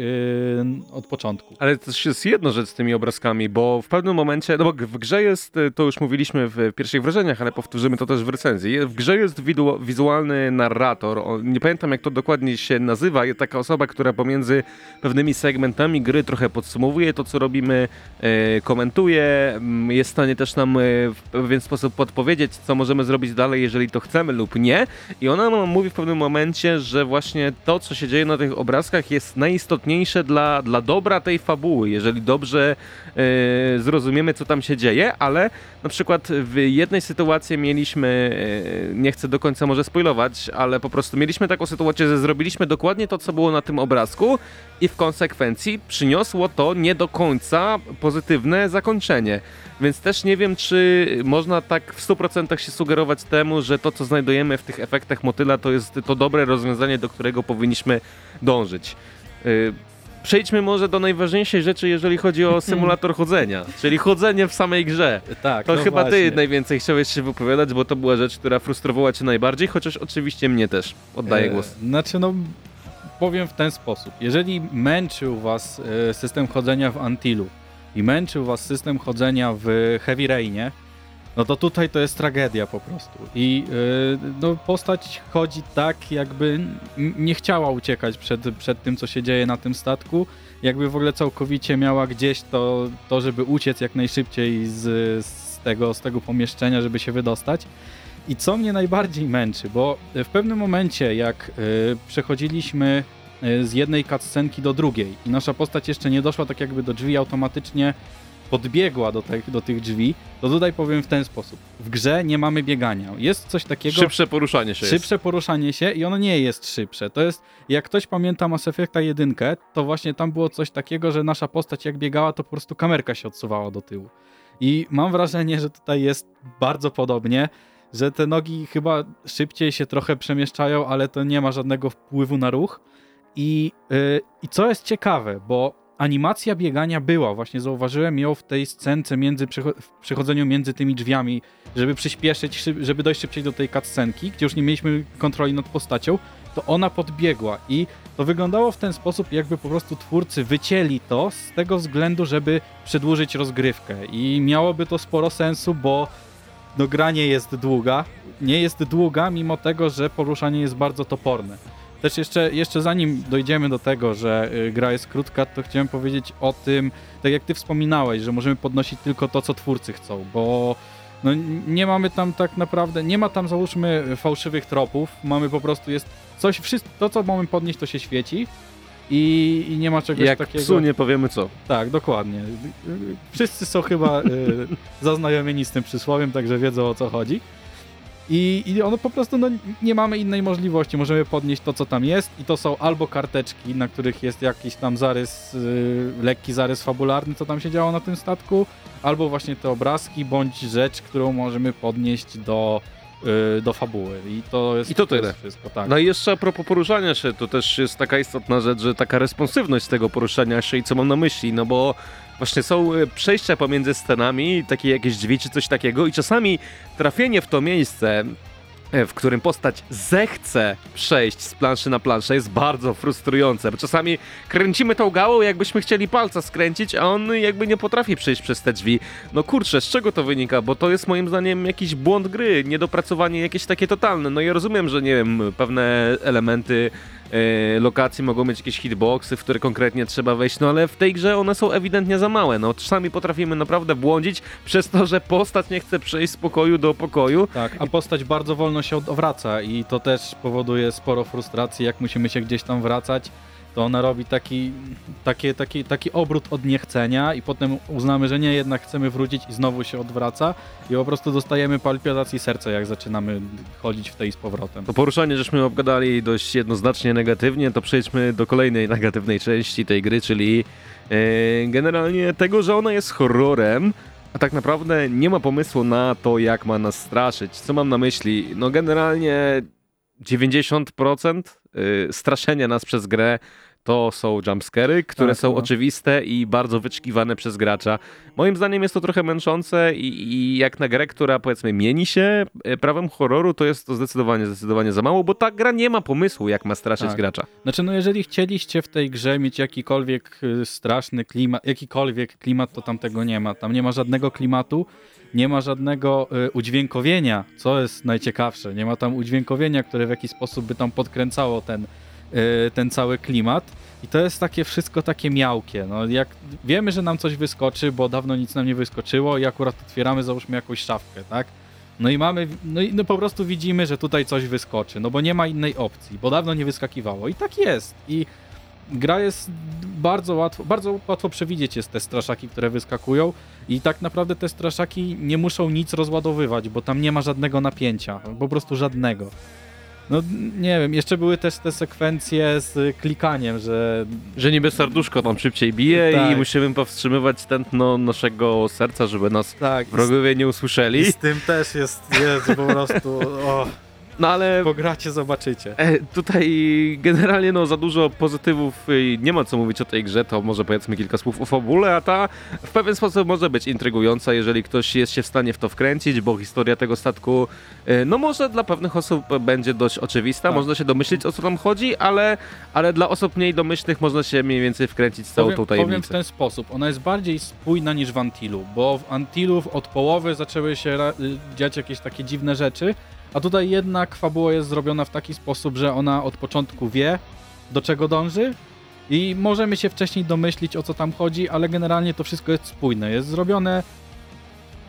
od początku. Ale też jest jedna rzecz z tymi obrazkami, bo w pewnym momencie, no bo w grze jest, y, to już mówiliśmy w pierwszych wrażeniach, ale powtórzymy to też w recenzji. W grze jest wizualny narrator, nie pamiętam jak to dokładnie się nazywa, jest taka osoba, która pomiędzy pewnymi segmentami gry trochę podsumowuje to, co robimy, e, komentuje, m, jest w stanie też nam e, w pewien sposób podpowiedzieć, co możemy zrobić dalej, jeżeli to chcemy lub nie. I ona mówi w pewnym momencie, że właśnie to, co się dzieje na tych obrazkach jest najistotniejsze dla, dla dobra tej fabuły, jeżeli dobrze e, zrozumiemy, co tam się dzieje, ale na przykład w jednej sytuacji mieliśmy, e, nie chcę do końca może spoilować, ale po prostu mieliśmy taką sytuację, że zrobiliśmy dokładnie to, co było na tym obrazku i w konsekwencji przyniosło to nie do końca pozytywne zakończenie. Więc też nie wiem, czy można tak w 100% się sugerować temu, że to, co znajdujemy w tych efektach motyla, to jest to dobre rozwiązanie, do którego powinniśmy dążyć. Przejdźmy może do najważniejszej rzeczy, jeżeli chodzi o symulator chodzenia, czyli chodzenie w samej grze. Tak, To no chyba właśnie. ty najwięcej chciałeś się wypowiadać, bo to była rzecz, która frustrowała cię najbardziej, chociaż oczywiście mnie też. Oddaję E, głos. Znaczy, no powiem w ten sposób. Jeżeli męczył was e, system chodzenia w Antilu i męczył was system chodzenia w Heavy Rainie, no to tutaj to jest tragedia po prostu. I e, no, postać chodzi tak, jakby nie chciała uciekać przed, przed tym, co się dzieje na tym statku. Jakby w ogóle całkowicie miała gdzieś to, to żeby uciec jak najszybciej z, z, tego, z tego pomieszczenia, żeby się wydostać. I co mnie najbardziej męczy, bo w pewnym momencie, jak y, przechodziliśmy y, z jednej cutscenki do drugiej i nasza postać jeszcze nie doszła tak jakby do drzwi, automatycznie podbiegła do, tych do tych drzwi, to tutaj powiem w ten sposób. W grze nie mamy biegania. Jest coś takiego... Szybsze poruszanie się jest. Szybsze poruszanie się i ono nie jest szybsze. To jest, jak ktoś pamięta Mass Effecta 1, to właśnie tam było coś takiego, że nasza postać jak biegała, to po prostu kamerka się odsuwała do tyłu. I mam wrażenie, że tutaj jest bardzo podobnie, że te nogi chyba szybciej się trochę przemieszczają, ale to nie ma żadnego wpływu na ruch. I, yy, i co jest ciekawe, bo animacja biegania była, właśnie zauważyłem ją w tej scence między w przechodzeniu między tymi drzwiami, żeby przyspieszyć, żeby dojść szybciej do tej cutscenki, gdzie już nie mieliśmy kontroli nad postacią, to ona podbiegła i to wyglądało w ten sposób, jakby po prostu twórcy wycięli to z tego względu, żeby przedłużyć rozgrywkę. I miałoby to sporo sensu, bo no gra nie jest długa, nie jest długa, mimo tego, że poruszanie jest bardzo toporne. Też jeszcze, jeszcze zanim dojdziemy do tego, że y, gra jest krótka, to chciałem powiedzieć o tym, tak jak ty wspominałeś, że możemy podnosić tylko to, co twórcy chcą, bo no, nie mamy tam tak naprawdę, nie ma tam załóżmy fałszywych tropów, mamy po prostu jest coś, wszystko, to co mamy podnieść, to się świeci i, i nie ma czegoś Jak takiego. psu nie powiemy co. Tak, dokładnie. Y, y, Wszyscy są chyba y, zaznajomieni z tym przysłowiem, także wiedzą o co chodzi. I, I ono po prostu, no, nie mamy innej możliwości. Możemy podnieść to, co tam jest, i to są albo karteczki, na których jest jakiś tam zarys, y, lekki zarys fabularny, co tam się działo na tym statku, albo właśnie te obrazki, bądź rzecz, którą możemy podnieść do, y, do fabuły. I to jest, I to tyle. jest wszystko, tak. No i jeszcze a propos poruszania się, to też jest taka istotna rzecz, że taka responsywność tego poruszania się i co mam na myśli, no bo właśnie są e, przejścia pomiędzy scenami, takie jakieś drzwi czy coś takiego i czasami trafienie w to miejsce, e, w którym postać zechce przejść z planszy na planszę jest bardzo frustrujące, bo czasami kręcimy tą gałą, jakbyśmy chcieli palca skręcić, a on jakby nie potrafi przejść przez te drzwi. No kurczę, z czego to wynika? Bo to jest moim zdaniem jakiś błąd gry, niedopracowanie jakieś takie totalne. No ja rozumiem, że nie wiem, pewne elementy lokacji mogą mieć jakieś hitboxy, w które konkretnie trzeba wejść, no ale w tej grze one są ewidentnie za małe. No czasami potrafimy naprawdę błądzić przez to, że postać nie chce przejść z pokoju do pokoju. Tak, a postać bardzo wolno się odwraca i to też powoduje sporo frustracji, jak musimy się gdzieś tam wracać, to ona robi taki, taki, taki, taki obrót od niechcenia i potem uznamy, że nie, jednak chcemy wrócić i znowu się odwraca i po prostu dostajemy palpitacji serca, jak zaczynamy chodzić w tej z powrotem. To poruszanie żeśmy obgadali dość jednoznacznie negatywnie, to przejdźmy do kolejnej negatywnej części tej gry, czyli e, generalnie tego, że ona jest horrorem, a tak naprawdę nie ma pomysłu na to, jak ma nas straszyć. Co mam na myśli? No generalnie 90% y, straszenia nas przez grę to są jumpscary, które Tak, są no. oczywiste i bardzo wyczekiwane przez gracza. Moim zdaniem jest to trochę męczące i, i jak na grę, która powiedzmy mieni się e, prawem horroru, to jest to zdecydowanie, zdecydowanie za mało, bo ta gra nie ma pomysłu, jak ma straszyć Tak. gracza. Znaczy, no jeżeli chcieliście w tej grze mieć jakikolwiek y, straszny klimat, jakikolwiek klimat, to tam tego nie ma. Tam nie ma żadnego klimatu, nie ma żadnego y, udźwiękowienia, co jest najciekawsze. Nie ma tam udźwiękowienia, które w jakiś sposób by tam podkręcało ten, y, ten cały klimat. I to jest takie wszystko takie miałkie. No, jak wiemy, że nam coś wyskoczy, bo dawno nic nam nie wyskoczyło i akurat otwieramy, załóżmy jakąś szafkę, tak? No i mamy, no i no po prostu widzimy, że tutaj coś wyskoczy, no bo nie ma innej opcji, bo dawno nie wyskakiwało i tak jest. I gra jest bardzo łatwo, bardzo łatwo przewidzieć jest te straszaki, które wyskakują i tak naprawdę te straszaki nie muszą nic rozładowywać, bo tam nie ma żadnego napięcia, po prostu żadnego. No nie wiem, jeszcze były też te sekwencje z klikaniem, że Że niby serduszko tam szybciej bije Tak. i musimy powstrzymywać tętno naszego serca, żeby nas tak, wrogowie nie usłyszeli. tym też jest, jest po prostu, o, No ale pogracie, zobaczycie. E, Tutaj generalnie no za dużo pozytywów y, nie ma co mówić o tej grze, to może powiedzmy kilka słów o fabule, a ta w pewien sposób może być intrygująca, jeżeli ktoś jest się w stanie w to wkręcić, bo historia tego statku y, no może dla pewnych osób będzie dość oczywista, Tak. można się domyślić o co tam chodzi, ale, ale dla osób mniej domyślnych można się mniej więcej wkręcić w całą powiem, tą powiem w tajemnicę. ten sposób, ona jest bardziej spójna niż w Antilu, bo w Antilu od połowy zaczęły się y, dziać jakieś takie dziwne rzeczy, a tutaj jednak fabuła jest zrobiona w taki sposób, że ona od początku wie, do czego dąży i możemy się wcześniej domyślić, o co tam chodzi, ale generalnie to wszystko jest spójne, jest zrobione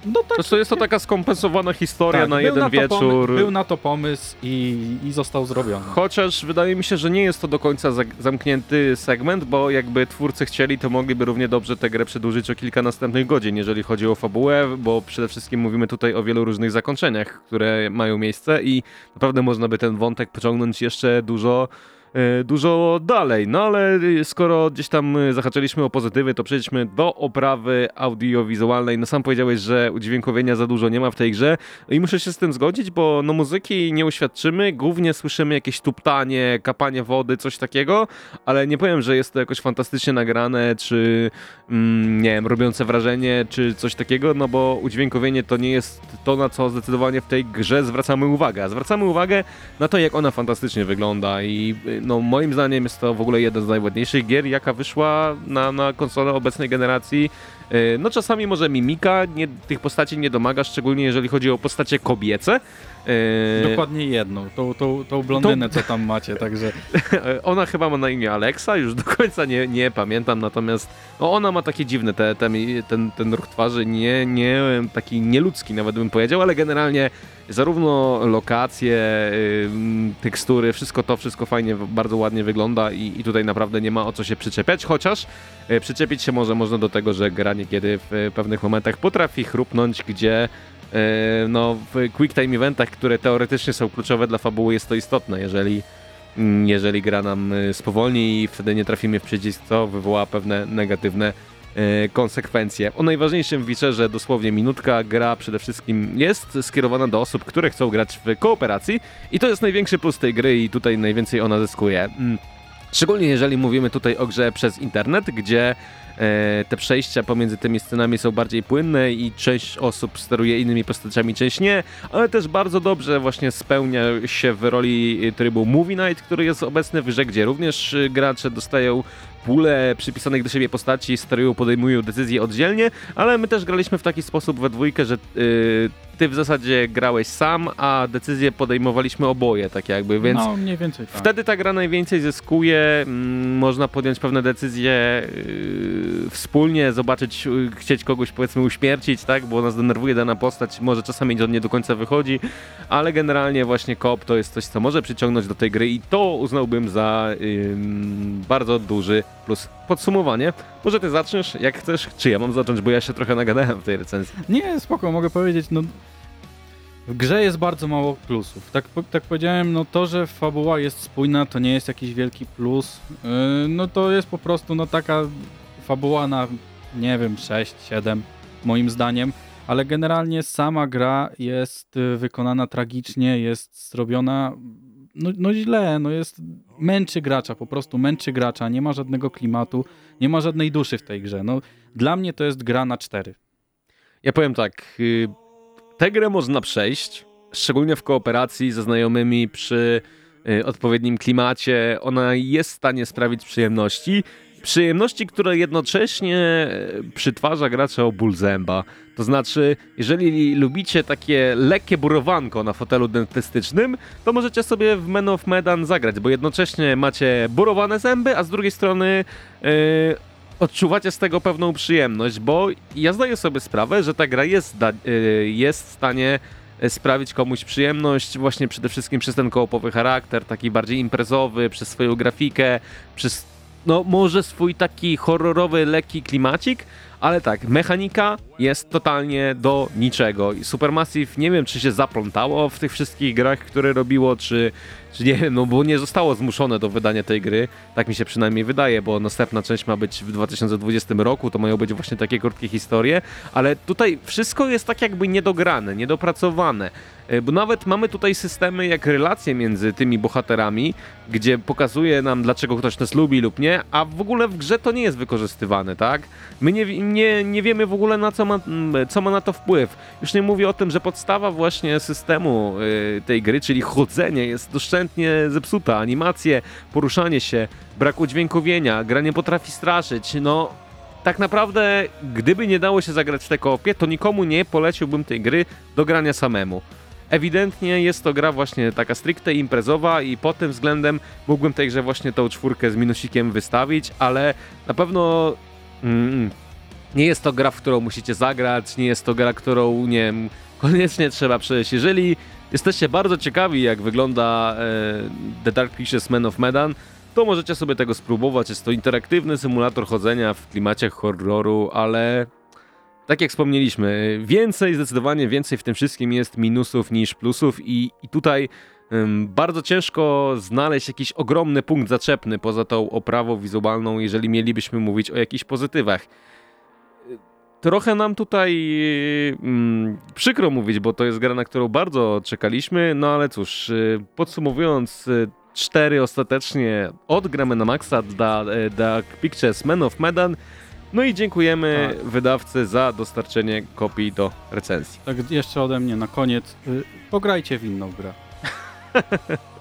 no tak, Po prostu jest to taka skompensowana historia tak, na jeden to wieczór. Pomy- był na to pomysł i, i został zrobiony. Chociaż wydaje mi się, że nie jest to do końca zamknięty segment, bo jakby twórcy chcieli, to mogliby równie dobrze tę grę przedłużyć o kilka następnych godzin, jeżeli chodzi o fabułę, bo przede wszystkim mówimy tutaj o wielu różnych zakończeniach, które mają miejsce i naprawdę można by ten wątek pociągnąć jeszcze dużo dużo dalej. No ale y, skoro gdzieś tam y, zahaczyliśmy o pozytywy, to przejdźmy do oprawy audiowizualnej. No sam powiedziałeś, że udźwiękowienia za dużo nie ma w tej grze i muszę się z tym zgodzić, bo no muzyki nie uświadczymy, głównie słyszymy jakieś tuptanie, kapanie wody, coś takiego, ale nie powiem, że jest to jakoś fantastycznie nagrane, czy mm, nie wiem, robiące wrażenie, czy coś takiego, no bo udźwiękowienie to nie jest to, na co zdecydowanie w tej grze zwracamy uwagę. A Zwracamy uwagę na to, jak ona fantastycznie wygląda i y, no moim zdaniem jest to w ogóle jeden z najładniejszych gier, jaka wyszła na, na konsolę obecnej generacji. Y, No czasami może mimika nie, tych postaci nie domaga, szczególnie jeżeli chodzi o postacie kobiece. Y, Dokładnie jedną, tą, tą, tą blondynę, co tam macie, także Ona chyba ma na imię Alexa, już do końca nie, nie pamiętam, natomiast no ona ma takie dziwne te, te, ten, ten ruch twarzy, nie, nie taki nieludzki nawet bym powiedział, ale generalnie zarówno lokacje, ym, tekstury, wszystko to, wszystko fajnie, bardzo ładnie wygląda i, i tutaj naprawdę nie ma o co się przyczepiać, chociaż y, przyczepić się może można do tego, że gra niekiedy w y, pewnych momentach potrafi chrupnąć, gdzie y, no, w quick time eventach, które teoretycznie są kluczowe dla fabuły, jest to istotne, jeżeli Mm, jeżeli gra nam y, spowolni i wtedy nie trafimy w przycisk, co wywoła pewne negatywne konsekwencje. O najważniejszym featureze dosłownie minutka. Gra przede wszystkim jest skierowana do osób, które chcą grać w kooperacji i to jest największy plus tej gry i tutaj najwięcej ona zyskuje. Mm. Szczególnie jeżeli mówimy tutaj o grze przez internet, gdzie e, te przejścia pomiędzy tymi scenami są bardziej płynne i część osób steruje innymi postaciami, część nie, ale też bardzo dobrze właśnie spełnia się w roli trybu Movie Night, który jest obecny w grze, gdzie również y, gracze dostają pulę przypisanych do siebie postaci, sterują, podejmują decyzje oddzielnie, ale my też graliśmy w taki sposób we dwójkę, że y, ty w zasadzie grałeś sam, a decyzje podejmowaliśmy oboje, tak jakby, więc no mniej więcej tak. Wtedy ta gra najwięcej zyskuje, mm, można podjąć pewne decyzje yy, wspólnie, zobaczyć, yy, chcieć kogoś powiedzmy uśmiercić, tak, bo nas denerwuje dana postać, może czasami to nie do końca wychodzi, ale generalnie właśnie koop to jest coś, co może przyciągnąć do tej gry i to uznałbym za ym, bardzo duży plus. Podsumowanie, może ty zaczniesz, jak chcesz, czy ja mam zacząć, bo ja się trochę nagadałem w tej recenzji. Nie, spoko, mogę powiedzieć, no w grze jest bardzo mało plusów. Tak, tak powiedziałem, no to, że fabuła jest spójna, to nie jest jakiś wielki plus. Yy, no to jest po prostu no taka fabuła na, nie wiem, 6, 7 moim zdaniem, ale generalnie sama gra jest y, wykonana tragicznie, jest zrobiona no, no źle, no jest, męczy gracza, po prostu męczy gracza, nie ma żadnego klimatu, nie ma żadnej duszy w tej grze. No, dla mnie to jest gra na cztery. Ja powiem tak, y, tę grę można przejść, szczególnie w kooperacji ze znajomymi przy y, odpowiednim klimacie. Ona jest w stanie sprawić przyjemności. Przyjemności, które jednocześnie y, przytwarza gracza o ból zęba. To znaczy, jeżeli lubicie takie lekkie burowanko na fotelu dentystycznym, to możecie sobie w Men of Medan zagrać, bo jednocześnie macie burowane zęby, a z drugiej strony yy, odczuwacie z tego pewną przyjemność, bo ja zdaję sobie sprawę, że ta gra jest, y, jest w stanie y, sprawić komuś przyjemność, właśnie przede wszystkim przez ten kołopowy charakter, taki bardziej imprezowy, przez swoją grafikę, przez no może swój taki horrorowy, lekki klimacik, ale tak, mechanika jest totalnie do niczego. I Supermassive nie wiem, czy się zaplątało w tych wszystkich grach, które robiło, czy, czy nie wiem, no bo nie zostało zmuszone do wydania tej gry. Tak mi się przynajmniej wydaje, bo następna część ma być w 2020 roku, to mają być właśnie takie krótkie historie, ale tutaj wszystko jest tak jakby niedograne, niedopracowane. E, Bo nawet mamy tutaj systemy jak relacje między tymi bohaterami, gdzie pokazuje nam, dlaczego ktoś nas lubi lub nie, a w ogóle w grze to nie jest wykorzystywane, tak? My nie, nie, nie wiemy w ogóle, na co ma, mm, co ma na to wpływ. Już nie mówię o tym, że podstawa właśnie systemu y, tej gry, czyli chodzenie, jest doszczętnie zepsuta. Animacje, poruszanie się, brak udźwiękowienia, gra nie potrafi straszyć, no... Tak naprawdę, gdyby nie dało się zagrać w te koopie, to nikomu nie poleciłbym tej gry do grania samemu. Ewidentnie jest to gra właśnie taka stricte imprezowa i pod tym względem mógłbym tej grze właśnie tą czwórkę z minusikiem wystawić, ale na pewno mm, nie jest to gra, w którą musicie zagrać, nie jest to gra, którą nie wiem, koniecznie trzeba przejść. Jeżeli jesteście bardzo ciekawi, jak wygląda e, The Dark Pictures Men of Medan, to możecie sobie tego spróbować. Jest to interaktywny symulator chodzenia w klimacie horroru, ale tak jak wspomnieliśmy, więcej, zdecydowanie więcej w tym wszystkim jest minusów niż plusów i, i tutaj bardzo ciężko znaleźć jakiś ogromny punkt zaczepny poza tą oprawą wizualną, jeżeli mielibyśmy mówić o jakichś pozytywach. Trochę nam tutaj ym, przykro mówić, bo to jest gra, na którą bardzo czekaliśmy, no ale cóż, y, podsumowując, y, cztery ostatecznie od gramy na Maxa dla y, Dark Pictures Men of Medan, no i dziękujemy wydawcy za dostarczenie kopii do recenzji. Tak jeszcze ode mnie na koniec, y, pograjcie w inną grę.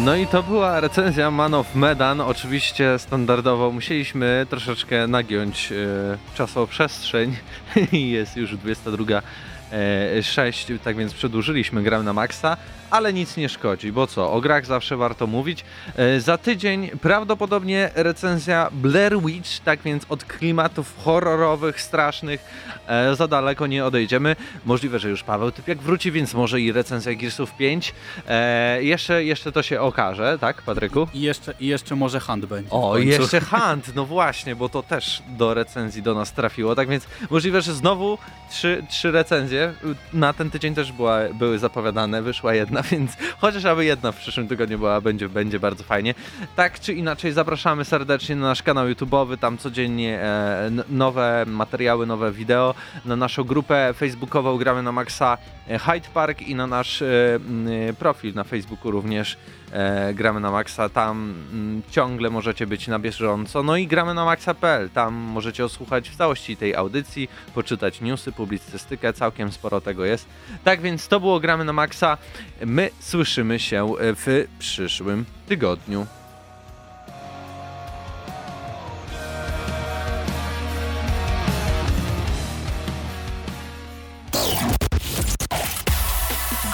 No i to była recenzja Man of Medan. Oczywiście standardowo musieliśmy troszeczkę nagiąć e, czasoprzestrzeń i jest już 22. e, 6, tak więc przedłużyliśmy grę na maksa, ale nic nie szkodzi, bo co, o grach zawsze warto mówić. E, Za tydzień prawdopodobnie recenzja Blair Witch, tak więc od klimatów horrorowych, strasznych e, za daleko nie odejdziemy. Możliwe, że już Paweł Typiak wróci, więc może i recenzja Gearsów 5. E, jeszcze, jeszcze to się okaże, tak Patryku? I jeszcze, i jeszcze może hand będzie. O, jeszcze Hunt, no właśnie, bo to też do recenzji do nas trafiło, tak więc możliwe, że znowu trzy, trzy recenzje. Na ten tydzień też była, były zapowiadane, wyszła jedna, więc chociaż aby jedna w przyszłym tygodniu była, będzie, będzie bardzo fajnie. Tak czy inaczej, zapraszamy serdecznie na nasz kanał YouTube'owy, tam codziennie e, nowe materiały, nowe wideo, na naszą grupę facebookową Gramy na Maxa e, Hyde Park i na nasz e, e, profil na Facebooku również e, Gramy na Maxa, tam mm, ciągle możecie być na bieżąco, no i gramy na maxa.pl, tam możecie osłuchać w całości tej audycji, poczytać newsy, publicystykę, całkiem sporo tego jest. Tak więc to było Gramy na Maxa, my słyszymy się w przyszłym tygodniu.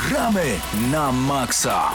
Gramy na maksa.